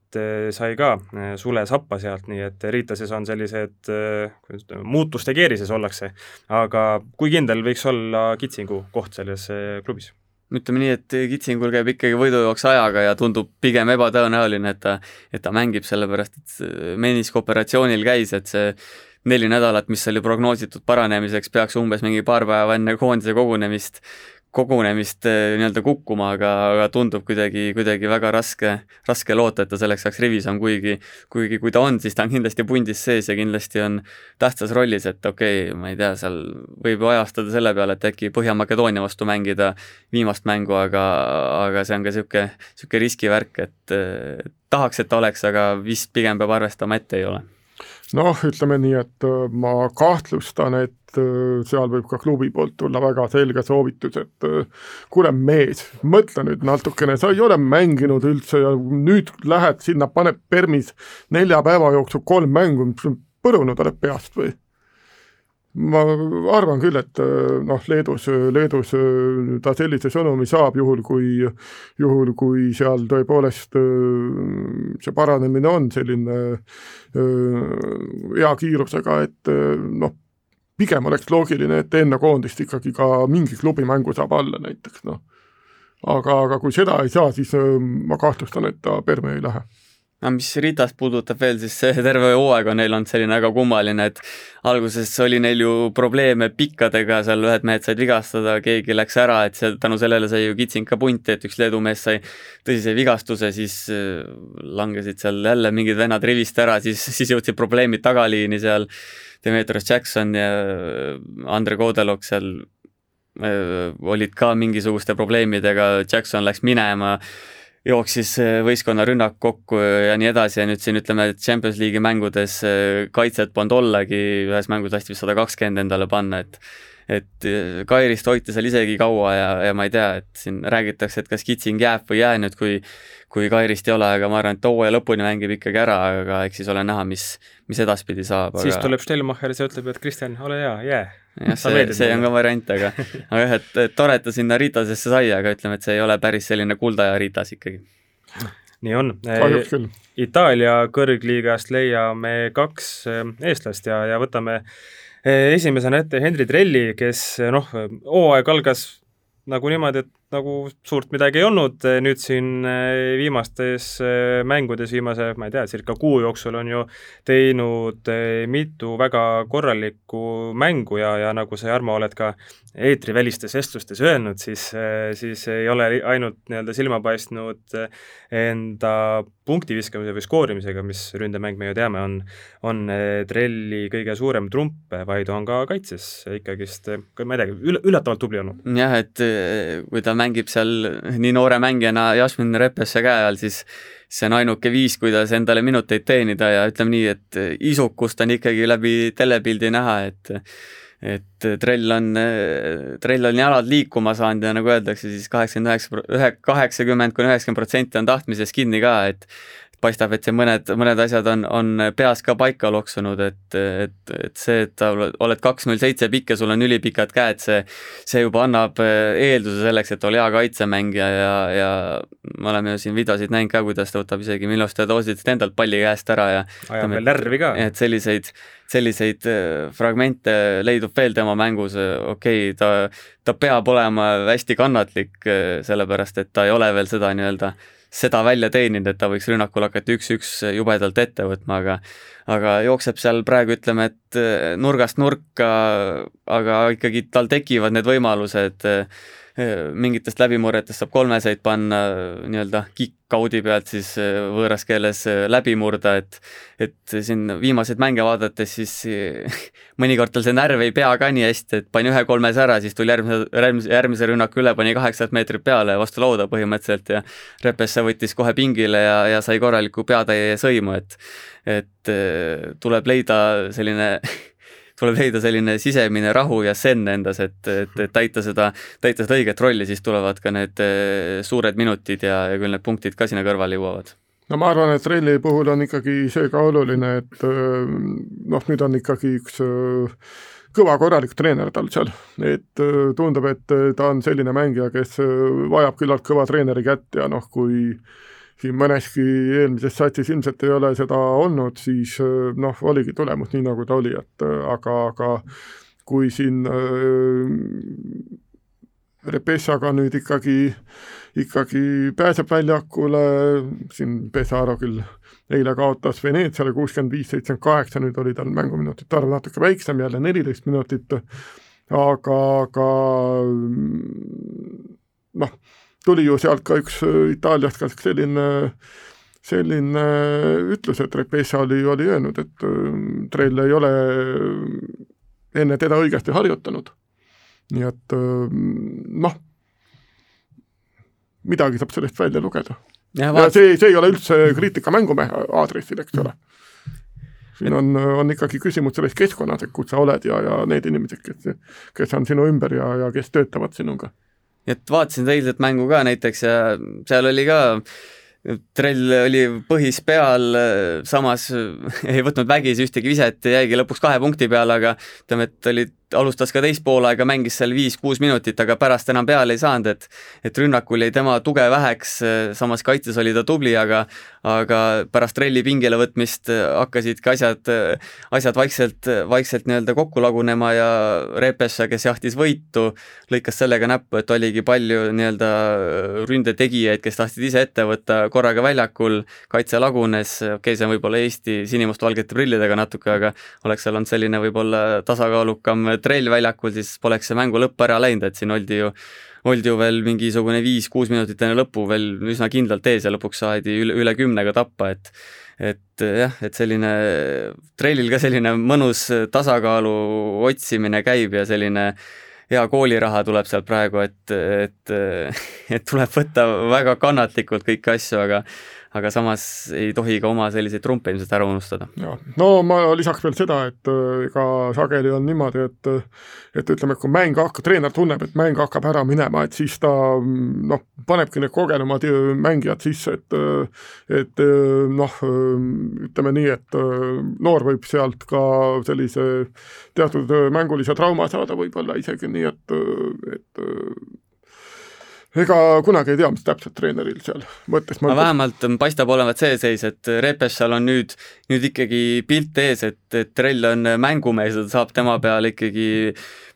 sai ka sule sappa sealt, nii et Riitases on sellised, kuidas ütleme, muutuste keerises ollakse. aga kui kindel võiks olla Kitsingu koht selles klubis? Ütleme nii, et Kitsingul käib ikkagi võidujooks ajaga ja tundub pigem ebatõenäoline, et ta, et ta mängib, sellepärast et meniskoperatsioonil käis, et see neli nädalat, mis oli prognoositud paranemiseks, peaks umbes mingi paar päeva enne koondise kogunemist kogunemist eh, nii-öelda kukkuma, aga, aga tundub kuidagi, kuidagi väga raske, raske loota, et ta selleks ajaks rivis on, kuigi kuigi kui ta on, siis ta on kindlasti pundis sees ja kindlasti on tähtsas rollis, et okei okay,, ma ei tea, seal võib ju ajastada selle peale, et äkki Põhja-Makedoonia vastu mängida viimast mängu, aga, aga see on ka niisugune, niisugune riskivärk, et eh, tahaks, et ta oleks, aga vist pigem peab arvestama, et ei ole noh, ütleme nii, et äh, ma kahtlustan, et äh, seal võib ka klubi poolt tulla väga selge soovitus, et äh, kuule mees, mõtle nüüd natukene, sa ei ole mänginud üldse ja nüüd lähed sinna, paned Permis nelja päeva jooksul kolm mängu, põrunud oled peast või? Ma arvan küll, et äh, noh, Leedus, Leedus äh, ta sellise sõnumi saab, juhul kui, juhul kui seal tõepoolest äh, see paranemine on selline hea kiirusega, et noh, pigem oleks loogiline, et enne koondist ikkagi ka mingi klubi mängu saab alla näiteks, noh. aga, aga kui seda ei saa, siis ma kahtlustan, et ta Perme ei lähe no mis Ritast puudutab veel, siis see terve hooaeg on neil olnud selline väga kummaline, et alguses oli neil ju probleeme pikkadega, seal ühed mehed said vigastada, keegi läks ära, et see, tänu sellele sai ju kitsing ka punti, et üks Leedu mees sai tõsise vigastuse, siis äh, langesid seal jälle mingid vennad rivist ära, siis, siis jõudsid probleemid tagaliini seal, Demetrius Jackson ja äh, Andre Kodelok seal äh, olid ka mingisuguste probleemidega, Jackson läks minema jooksis äh, võistkonna rünnak kokku ja nii edasi ja nüüd siin ütleme, et Champions League'i mängudes äh, kaitset polnud ollagi, ühes mängus lasti vist sada kakskümmend endale panna, et et äh, Kairist hoiti seal isegi kaua ja, ja ma ei tea, et siin räägitakse, et kas Kitsing jääb või ei jää nüüd, kui kui Kairist ei ole, aga ma arvan, et hooaja lõpuni mängib ikkagi ära, aga eks siis ole näha, mis, mis edaspidi saab. siis aga... tuleb Stelmacher see ütleb, et Kristjan, ole hea, jää jah, see, see on ka variant, aga, aga jah, et, tore, et ta sinna Ritasesse sai, aga ütleme, et see ei ole päris selline kuldaja Ritas ikkagi. nii on. kahjuks küll. Itaalia kõrgliigast leiame kaks eh, eestlast ja, ja võtame eh, esimesena ette Henri Trelli, kes noh, hooaeg algas nagu niimoodi, et nagu suurt midagi ei olnud, nüüd siin eh, viimastes eh, mängudes, viimase, ma ei tea, circa kuu jooksul on ju teinud eh, mitu väga korralikku mängu ja, ja nagu sa, Jarmo, oled ka eetrivälistes vestlustes öelnud, siis, siis ei ole ainult nii-öelda silma paistnud enda punkti viskamise või skoorimisega, mis ründemäng, me ju teame, on, on trelli kõige suurem trump, vaid on ka kaitses ikkagist, ma ei teagi, üll-, üllatavalt tubli olnud. jah, et kui ta mängib seal nii noore mängijana Jasmin Repesse käe all, siis see on ainuke viis, kuidas endale minuteid teenida ja ütleme nii, et isukust on ikkagi läbi telepildi näha, et et trell on, trell on jalad liikuma saanud ja nagu öeldakse, siis kaheksakümmend üheksa, ühe, kaheksakümmend kuni üheksakümmend protsenti on tahtmises kinni ka, et paistab, et see mõned, mõned asjad on, on peas ka paika loksunud, et, et, et see, et sa oled kaks null seitse pikk ja sul on ülipikad käed, see, see juba annab eh, eelduse selleks, et ole hea kaitsemängija ja, ja me oleme ju siin videosid näinud ka, kuidas ta võtab isegi Milos Teodositsit endalt palli käest ära ja ajab veel närvi ka. et selliseid, selliseid eh, fragmente leidub veel tema mängus, okei okay,, ta, ta peab olema hästi kannatlik, eh, sellepärast et ta ei ole veel seda nii-öelda seda välja teeninud, et ta võiks rünnakul hakata üks-üks jubedalt ette võtma, aga aga jookseb seal praegu ütleme, et nurgast nurka, aga ikkagi tal tekivad need võimalused äh, mingitest läbimurretest saab kolmeseid panna nii-öelda kick-out'i pealt siis äh, võõras keeles äh, läbi murda, et et siin viimaseid mänge vaadates siis mõnikord tal see närv ei pea ka nii hästi, et pani ühe kolmes ära, siis tuli järgmise, järgmise, järgmise rünnaku üle, pani kaheksat meetrit peale vastu lauda põhimõtteliselt ja Repesse võttis kohe pingile ja, ja sai korraliku peatäie sõimu, et et äh, tuleb leida selline tuleb leida selline sisemine rahu ja zen endas, et, et, et täita seda, täita seda õiget rolli, siis tulevad ka need eh, suured minutid ja, ja küll need punktid ka sinna kõrvale jõuavad. No ma arvan, et ralli puhul on ikkagi see ka oluline, et eh, noh, nüüd on ikkagi üks eh, kõva korralik treener tal seal, et tundub, et ta on selline mängija, kes vajab küllalt kõva treeneri kätt ja noh, kui siin mõneski eelmises satsis ilmselt ei ole seda olnud, siis noh, oligi tulemus nii, nagu ta oli, et aga, aga kui siin Repessaga nüüd ikkagi, ikkagi pääseb väljakule, siin Pesaro küll eile kaotas Veneetsiale kuuskümmend viis, seitsekümmend kaheksa, nüüd oli tal mänguminutite arv natuke väiksem, jälle neliteist minutit, aga, aga noh, tuli ju sealt ka üks Itaaliast ka selline selline ütlus, et Repessa oli, oli öelnud, et Trell ei ole enne teda õigesti harjutanud. nii et noh, midagi saab sellest välja lugeda. ja, ja see, see ei ole üldse kriitika mängumehe aadressil, eks ole. siin on, on ikkagi küsimus selles keskkonnas, et kus sa oled ja, ja need inimesed, kes, kes on sinu ümber ja, ja kes töötavad sinuga. Et vaatasin eilset mängu ka näiteks ja seal oli ka trell oli põhis peal, samas ei võtnud vägisi ühtegi viset ja jäigi lõpuks kahe punkti peale, aga ütleme, et olid alustas ka teist poolaega, mängis seal viis-kuus minutit, aga pärast enam peale ei saanud, et et rünnakul jäi tema tuge väheks, samas kaitses oli ta tubli, aga aga pärast ralli pingile võtmist hakkasidki asjad, asjad vaikselt, vaikselt nii-öelda kokku lagunema ja Repessa, kes jahtis võitu, lõikas sellega näppu, et oligi palju nii-öelda ründetegijaid, kes tahtsid ise ette võtta korraga väljakul, kaitse lagunes, okei okay,, see on võib-olla Eesti sinimustvalgete prillidega natuke, aga oleks seal olnud selline võib-olla tasakaalukam trell väljakul, siis poleks see mängu lõpp ära läinud, et siin oldi ju oldi ju veel mingisugune viis-kuus minutit enne lõppu veel üsna kindlalt ees ja lõpuks saadi üle, üle kümnega tappa, et et jah, et selline, trellil ka selline mõnus tasakaalu otsimine käib ja selline hea kooliraha tuleb sealt praegu, et, et, et tuleb võtta väga kannatlikult kõiki asju, aga aga samas ei tohi ka oma selliseid trumpe ilmselt ära unustada. jah, no ma lisaks veel seda, et äh, ega sageli on niimoodi, et et ütleme, kui mäng hakkab, treener tunneb, et mäng hakkab ära minema, et siis ta noh, panebki need kogenumad mängijad sisse, et et noh, ütleme nii, et noor võib sealt ka sellise teatud mängulise trauma saada võib-olla isegi nii, et, et ega kunagi ei tea, mis täpselt treeneril seal mõttes no vähemalt paistab olevat see seis, et Repešal on nüüd, nüüd ikkagi pilt ees, et, et Trell on mängumees ja ta saab tema peale ikkagi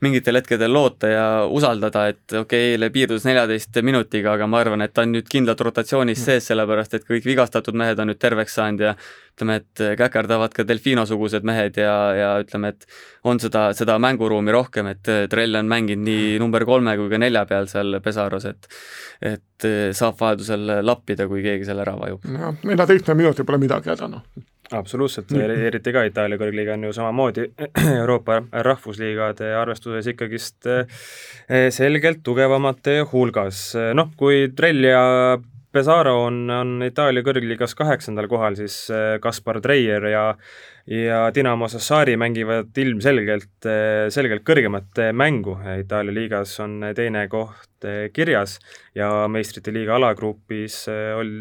mingitel hetkedel loota ja usaldada, et okei okay,, eile piirdus neljateist minutiga, aga ma arvan, et ta on nüüd kindlalt rotatsioonis mm. sees, sellepärast et kõik vigastatud mehed on nüüd terveks saanud ja ütleme, et käkerdavad ka Delfino-sugused mehed ja, ja ütleme, et on seda, seda mänguruumi rohkem, et Trell on mänginud nii number kolme kui ka nelja peal seal Pesaros, et et saab vajadusel lappida, kui keegi selle ära vajub. jah, neljateistkümne minuti pole midagi häda, noh absoluutselt, eriti ka Itaalia kõrgliiga on ju samamoodi Euroopa rahvusliigade arvestuses ikkagist eh, selgelt tugevamate hulgas. noh, kui Trell ja Pesaro on, on Itaalia kõrgliigas kaheksandal kohal, siis äh, Kaspar Treier ja ja Dinamo Sassari mängivad ilmselgelt, äh, selgelt kõrgemat äh, mängu, Itaalia liigas on teine koht kirjas ja meistrite liiga alagrupis ol-,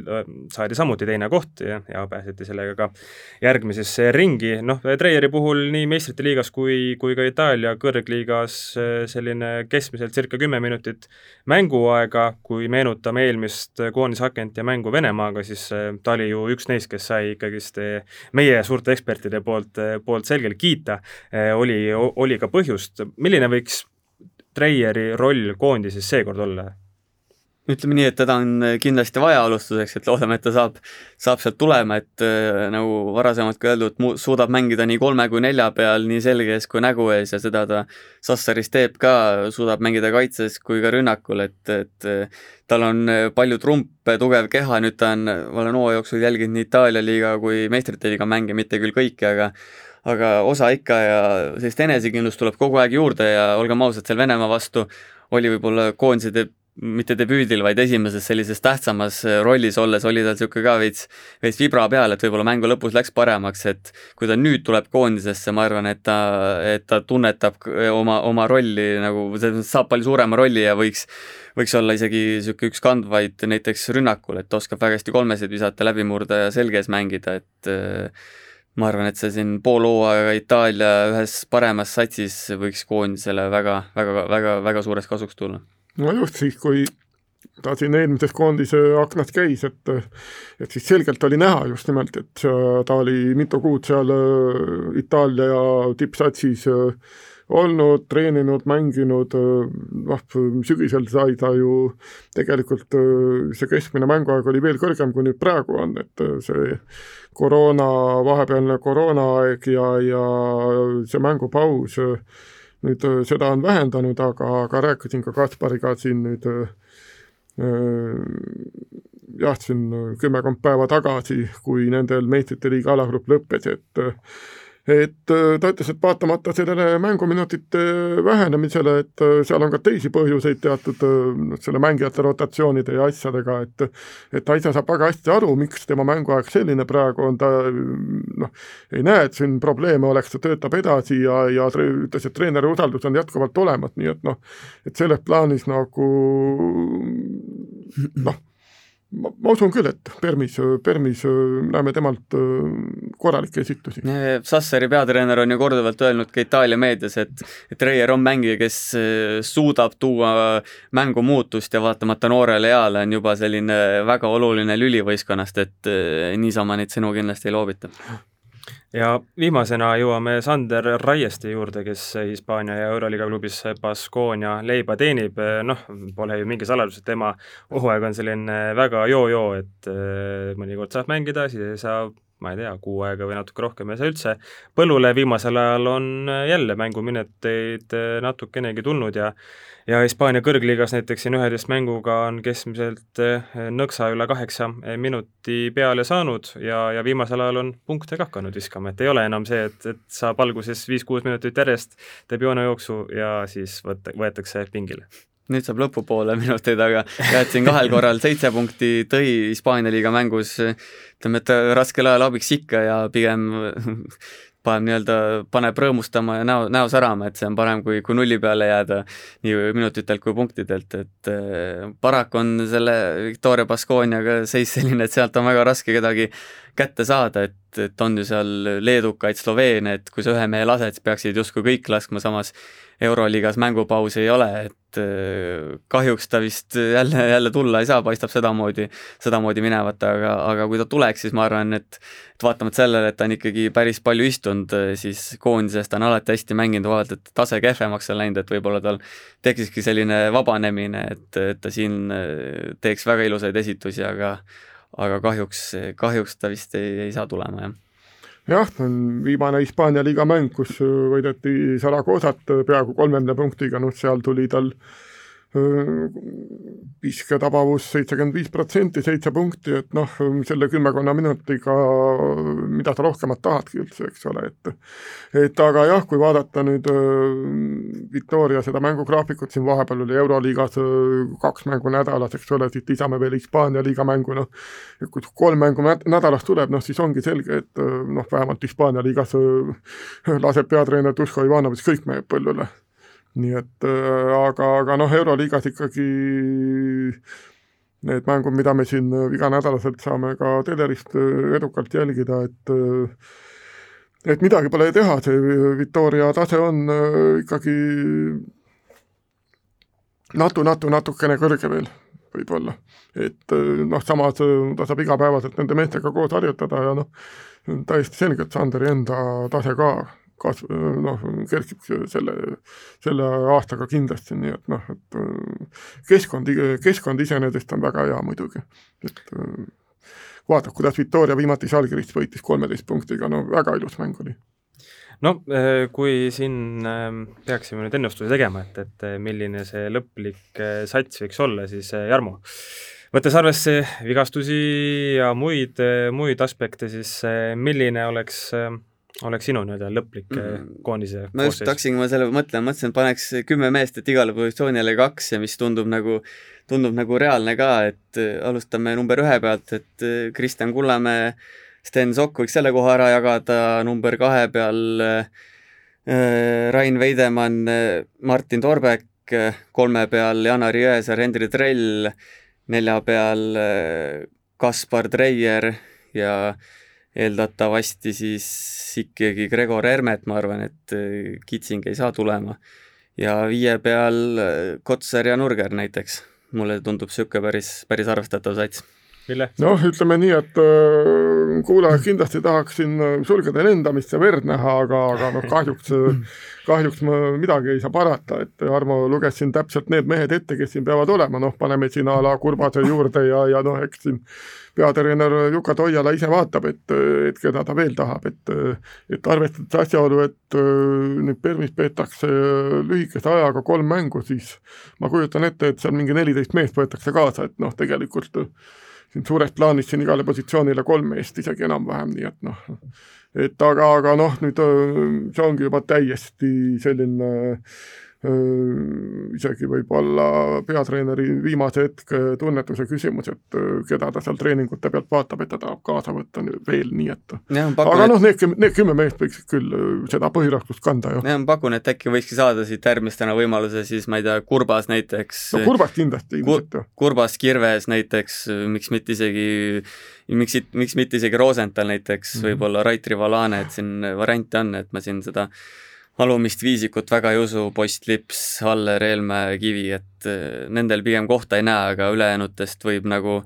saadi samuti teine koht ja, ja pääseti sellega ka järgmisesse ringi, noh, Treieri puhul nii meistrite liigas kui, kui ka Itaalia kõrgliigas selline keskmiselt circa kümme minutit mänguaega, kui meenutame eelmist koondishakent ja mängu Venemaaga, siis ta oli ju üks neist, kes sai ikkagist meie suurte ekspertide poolt, poolt selgelt kiita, oli, oli ka põhjust, milline võiks Treieri roll koondises seekord olla? ütleme nii, et teda on kindlasti vaja alustuseks, et loodame, et ta saab, saab sealt tulema, et äh, nagu varasemalt ka öeldud, suudab mängida nii kolme kui nelja peal, nii selge ees kui nägu ees ja seda ta Sassaris teeb ka, suudab mängida kaitses kui ka rünnakul, et, et äh, tal on palju trumpe, tugev keha, nüüd ta on, ma olen hooaja jooksul jälginud nii Itaalia liiga kui meistrite liiga mänge, mitte küll kõiki, aga aga osa ikka ja sellist enesekindlust tuleb kogu aeg juurde ja olgem ausad, seal Venemaa vastu oli võib-olla koondise mitte debüüdil, vaid esimeses sellises tähtsamas äh, rollis olles oli tal niisugune ka veits, veits vibra peal, et võib-olla mängu lõpus läks paremaks, et kui ta nüüd tuleb koondisesse, ma arvan, et ta, et ta tunnetab oma, oma rolli nagu, saab palju suurema rolli ja võiks, võiks olla isegi niisugune üks kandvaid näiteks rünnakul, et oskab väga hästi kolmesid visata, läbi murda ja selges mängida, et äh, ma arvan, et see siin pool hooaega Itaalia ühes paremas satsis võiks koondisele väga, väga, väga, väga suureks kasuks tulla. No just siis, kui ta siin eelmises koondise aknas käis, et et siis selgelt oli näha just nimelt, et ta oli mitu kuud seal äh, Itaalia tippsatsis äh, olnud, treeninud, mänginud, noh, sügisel sai ta ju tegelikult see keskmine mänguaeg oli veel kõrgem, kui nüüd praegu on, et see koroona, vahepealne koroonaaeg ja, ja see mängupaus, nüüd seda on vähendanud, aga, aga rääkisin ka Kaspariga siin nüüd jah, siin kümmekond päeva tagasi, kui nendel meistrite liiga alagrupp lõppes, et et äh, ta ütles, et vaatamata sellele mänguminutite vähenemisele, et äh, seal on ka teisi põhjuseid teatud noh, selle mängijate rotatsioonide ja asjadega, et et ta ise saab väga hästi aru, miks tema mänguaeg selline praegu on, ta noh, ei näe, et siin probleeme oleks, ta töötab edasi ja, ja ütles, et treeneri usaldus on jätkuvalt olemas, nii et noh, et selles plaanis nagu noh ma, ma usun küll, et Permis, Permis näeme temalt korralikke esitusi. Sassari peatreener on ju korduvalt öelnud ka Itaalia meedias, et et Reier on mängija, kes suudab tuua mängu muutust ja vaatamata noorele eale on juba selline väga oluline lüli võistkonnast, et niisama neid sõnu kindlasti ei loobita ja viimasena jõuame Sander Raieste juurde, kes Hispaania ja Euroliiga klubis Baskonia leiba teenib, noh, pole ju mingi saladus, et tema hooaeg on selline väga joo-joo, et eh, mõnikord saab mängida, siis ei saa ma ei tea, kuu aega või natuke rohkem ei saa üldse. põllule viimasel ajal on jälle mänguminuteid natukenegi tulnud ja ja Hispaania kõrgliigas näiteks siin üheteist mänguga on keskmiselt eh, nõksa üle kaheksa minuti peale saanud ja, ja viimasel ajal on punkte ka hakanud viskama, et ei ole enam see, et, et saab alguses viis-kuus minutit järjest, teeb joonejooksu ja siis võt-, võetakse pingile nüüd saab lõpupoole minuteid, aga jätsin kahel korral seitse punkti, tõi Hispaania liiga mängus, ütleme, et raskel ajal abiks ikka ja pigem paneb nii-öelda, paneb rõõmustama ja näo, näo särama, et see on parem, kui, kui nulli peale jääda nii minutitelt kui punktidelt, et äh, paraku on selle Victoria Baskooniaga seis selline, et sealt on väga raske kedagi kätte saada, et, et on ju seal leedukaid, Sloveene, et kui sa ühe mehe lased, siis peaksid justkui kõik laskma, samas Euroliigas mängupausi ei ole, et äh, kahjuks ta vist jälle, jälle tulla ei saa, paistab sedamoodi, sedamoodi minevat, aga, aga kui ta tuleks, siis ma arvan, et et vaatamata sellele, et ta on ikkagi päris palju istunud, siis koondises ta on alati hästi mänginud, vaevalt et tase kehvemaks on läinud, et võib-olla tal tekkiski selline vabanemine, et, et ta siin äh, teeks väga ilusaid esitusi, aga aga kahjuks, kahjuks ta vist ei, ei saa tulema, jah jah, viimane Hispaania liiga mäng, kus võideti Zaragozat peaaegu kolmekümne punktiga, noh seal tuli tal äh, visketabavus seitsekümmend viis protsenti, seitse punkti, et noh, selle kümmekonna minutiga, mida sa rohkemat tahadki üldse, eks ole, et et aga jah, kui vaadata nüüd Victoria seda mängugraafikut, siin vahepeal oli Euroliigas kaks mängu nädalas, eks ole, siit lisame veel Hispaania liiga mängu, noh, kui kolm mängu nädalas tuleb, noh siis ongi selge, et noh, vähemalt Hispaania liigas laseb peatreener Duško Ivanovitš kõik mängib põllule nii et äh, aga, aga noh, Euroliigas ikkagi need mängud, mida me siin äh, iganädalaselt saame ka telerist äh, edukalt jälgida, et et midagi pole teha, see Victoria tase on ikkagi natu, natu, natukene kõrge veel võib-olla. et noh, samas ta saab igapäevaselt nende meestega koos harjutada ja noh, täiesti selgelt Sanderi enda tase ka kasv-, noh, kerkib selle, selle aastaga kindlasti, nii et noh, et äh, keskkond, keskkond iseenesest on väga hea muidugi, et äh, vaatab, kuidas Victoria viimati Žalgirist võitis kolmeteist punktiga, no väga ilus mäng oli. No äh, kui siin peaksime nüüd ennustuse tegema, et, et milline see lõplik sats võiks olla, siis Jarmo, võttes arvesse vigastusi ja muid, muid aspekte, siis milline oleks oleks sinu nii-öelda lõplik mm. koondise ma just hakkasingi ma selle mõtlema, mõtlesin, et paneks kümme meest, et igale positsioonile kaks ja mis tundub nagu, tundub nagu reaalne ka, et äh, alustame number ühe pealt, et äh, Kristjan Kullamäe, Sten Sokk võiks selle koha ära jagada, number kahe peal äh, Rain Veidemann, Martin Torbek, kolme peal Janar Jõesaar, Hendrik Trell, nelja peal Kaspar Treier ja eeldatavasti siis ikkagi Gregor Hermet, ma arvan, et äh, Kitsing ei saa tulema. ja viie peal äh, Kotsar ja Nurger näiteks. mulle tundub niisugune päris, päris arvestatav sats Ville? noh, ütleme nii, et äh, kuulajad kindlasti tahaksin äh, sulgeda lendamist ja verd näha, aga, aga noh, kahjuks, kahjuks ma midagi ei saa parata, et Armo luges siin täpselt need mehed ette, kes siin peavad olema, noh, paneme siin a la Kurbase juurde ja, ja noh, eks siin peatreener Juka Toiala ise vaatab, et, et keda ta veel tahab, et et arvestades asjaolu, et nüüd Permis peetakse lühikese ajaga kolm mängu, siis ma kujutan ette, et seal mingi neliteist meest võetakse kaasa, et noh, tegelikult siin suures plaanis siin igale positsioonile kolm meest isegi enam-vähem, nii et noh, et aga, aga noh, nüüd see ongi juba täiesti selline äh, isegi võib-olla peatreeneri viimase hetke tunnetuse küsimus, et keda ta seal treeningute pealt vaatab, et ta tahab kaasa võtta veel, nii et ja, pakun, aga noh, need, need kümme meest võiksid küll seda põhirahvust kanda ju. jah, ma pakun, et äkki võikski saada siit järgmistena võimaluse siis ma ei tea, Kurbas näiteks no Kurbas kindlasti ilmselt ju. Kurbas, Kirves näiteks, miks mitte isegi miks, miks mitte isegi Rosenthal näiteks mm -hmm., võib-olla Raitri Valane, et siin variante on, et ma siin seda alumist viisikut väga ei usu, Post, Lips, Aller, Helme, Kivi, et eh, nendel pigem kohta ei näe, aga ülejäänutest võib nagu,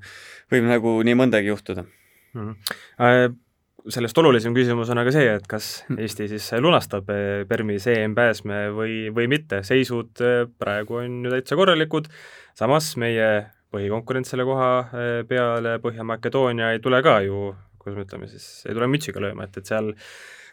võib nagu nii mõndagi juhtuda mm. -hmm. Sellest olulisem küsimus on aga see, et kas hm. Eesti siis lunastab eh, Permis EM-pääsme või, või mitte, seisud praegu on ju täitsa korralikud, samas meie põhikonkurent selle koha peale, Põhja-Makedoonia ei tule ka ju, kuidas me ütleme siis, ei tule mütsiga lööma, et, et seal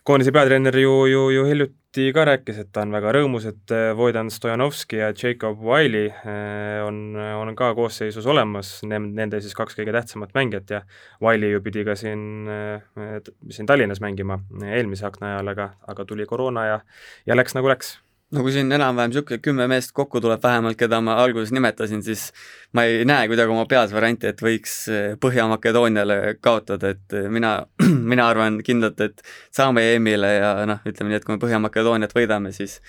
koondise peatreener ju, ju, ju hiljuti ka rääkis, et ta on väga rõõmus, et Voidan äh, Stojanovski ja Jacob Wiley äh, on, on ka koosseisus olemas, nende siis kaks kõige tähtsamat mängijat ja Wiley ju pidi ka siin, äh, siin Tallinnas mängima eelmise akna ajal, aga, aga tuli koroona ja, ja läks nagu läks no kui siin enam-vähem niisugune kümme meest kokku tuleb vähemalt, keda ma alguses nimetasin, siis ma ei näe kuidagi oma peas varianti, et võiks eh, Põhja-Makedooniale kaotada, et eh, mina, mina arvan kindlalt, et saame EM-ile ja noh, ütleme nii, et kui me Põhja-Makedooniat võidame, siis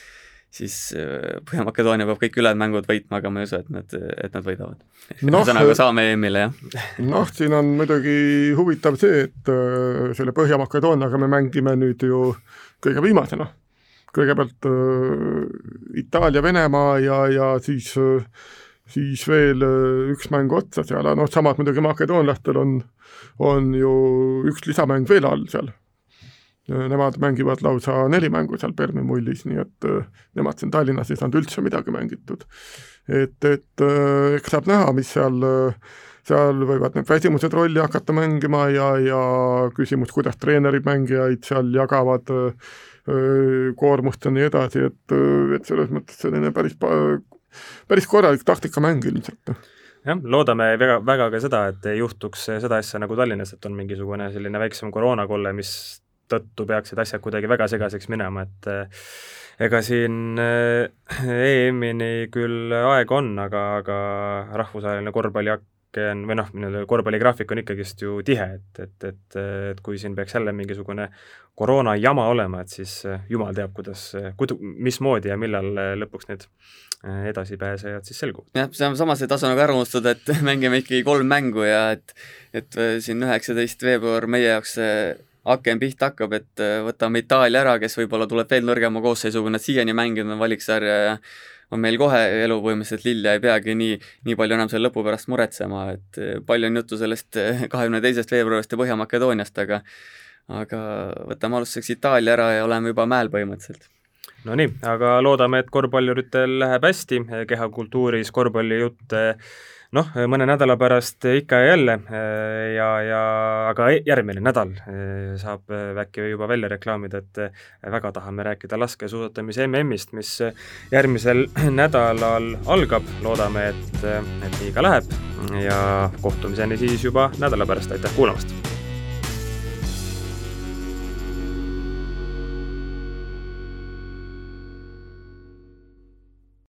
siis eh, Põhja-Makedoonia peab kõik ülejäänud mängud võitma, aga ma ei usu, et nad, et nad võidavad no,. ühesõnaga saame EM-ile, jah. noh, siin on muidugi huvitav see, et selle Põhja-Makedooniaga me mängime nüüd ju kõige viimasena kõigepealt äh, Itaalia, Venemaa ja, ja siis äh, siis veel äh, üks mäng otsa seal, noh samas muidugi makedoonlastel on, on ju üks lisamäng veel all seal. Nemad mängivad lausa neli mängu seal Permi mullis, nii et nemad siin Tallinnas ei saanud üldse midagi mängitud. et, et eks saab näha, mis seal, seal võivad need väsimused rolli hakata mängima ja, ja küsimus, kuidas treenerid mängijaid seal jagavad äh, koormust ja nii edasi, et, et selles mõttes selline päris, päris korralik taktikamäng ilmselt. Jah, loodame väga, väga ka seda, et ei juhtuks seda asja nagu Tallinnas, et on mingisugune selline väiksem koroonakolle, mis tõttu peaksid asjad kuidagi väga segaseks minema, et ega siin EM-ini küll aega on, aga, aga rahvusvaheline korvpalli graafik on, või noh, nii-öelda korvpalligraafik on ikkagist ju tihe, et, et, et, et kui siin peaks jälle mingisugune koroona jama olema, et siis eh, jumal teab, kuidas, kudu-, mismoodi ja millal eh, lõpuks need eh, edasipääsejad siis selguvad. jah, samas ei tasu nagu ära unustada, et mängime ikkagi kolm mängu ja et et siin üheksateist veebruar meie jaoks see aken pihta hakkab, et võtame Itaalia ära, kes võib-olla tuleb veel nõrgema koosseisuga, nad siiani mänginud on valiksarja ja on meil kohe elu põhimõtteliselt lill ja ei peagi nii, nii palju enam selle lõpu pärast muretsema, et eh, palju on juttu sellest eh, kahekümne teisest veebruarist ja Põhja-Makedooniast, aga aga võtame alustuseks Itaalia ära ja oleme juba mäel põhimõtteliselt. Nonii, aga loodame, et korvpalluritel läheb hästi, kehakultuuris korvpallijutt noh, mõne nädala pärast ikka ja jälle ja, ja aga järgmine nädal saab äkki juba välja reklaamida, et väga tahame rääkida laskesuusatamise MM-ist, mis järgmisel nädalal algab, loodame, et, et nii ka läheb. Ja kohtumiseni siis juba nädala pärast, aitäh kuulamast!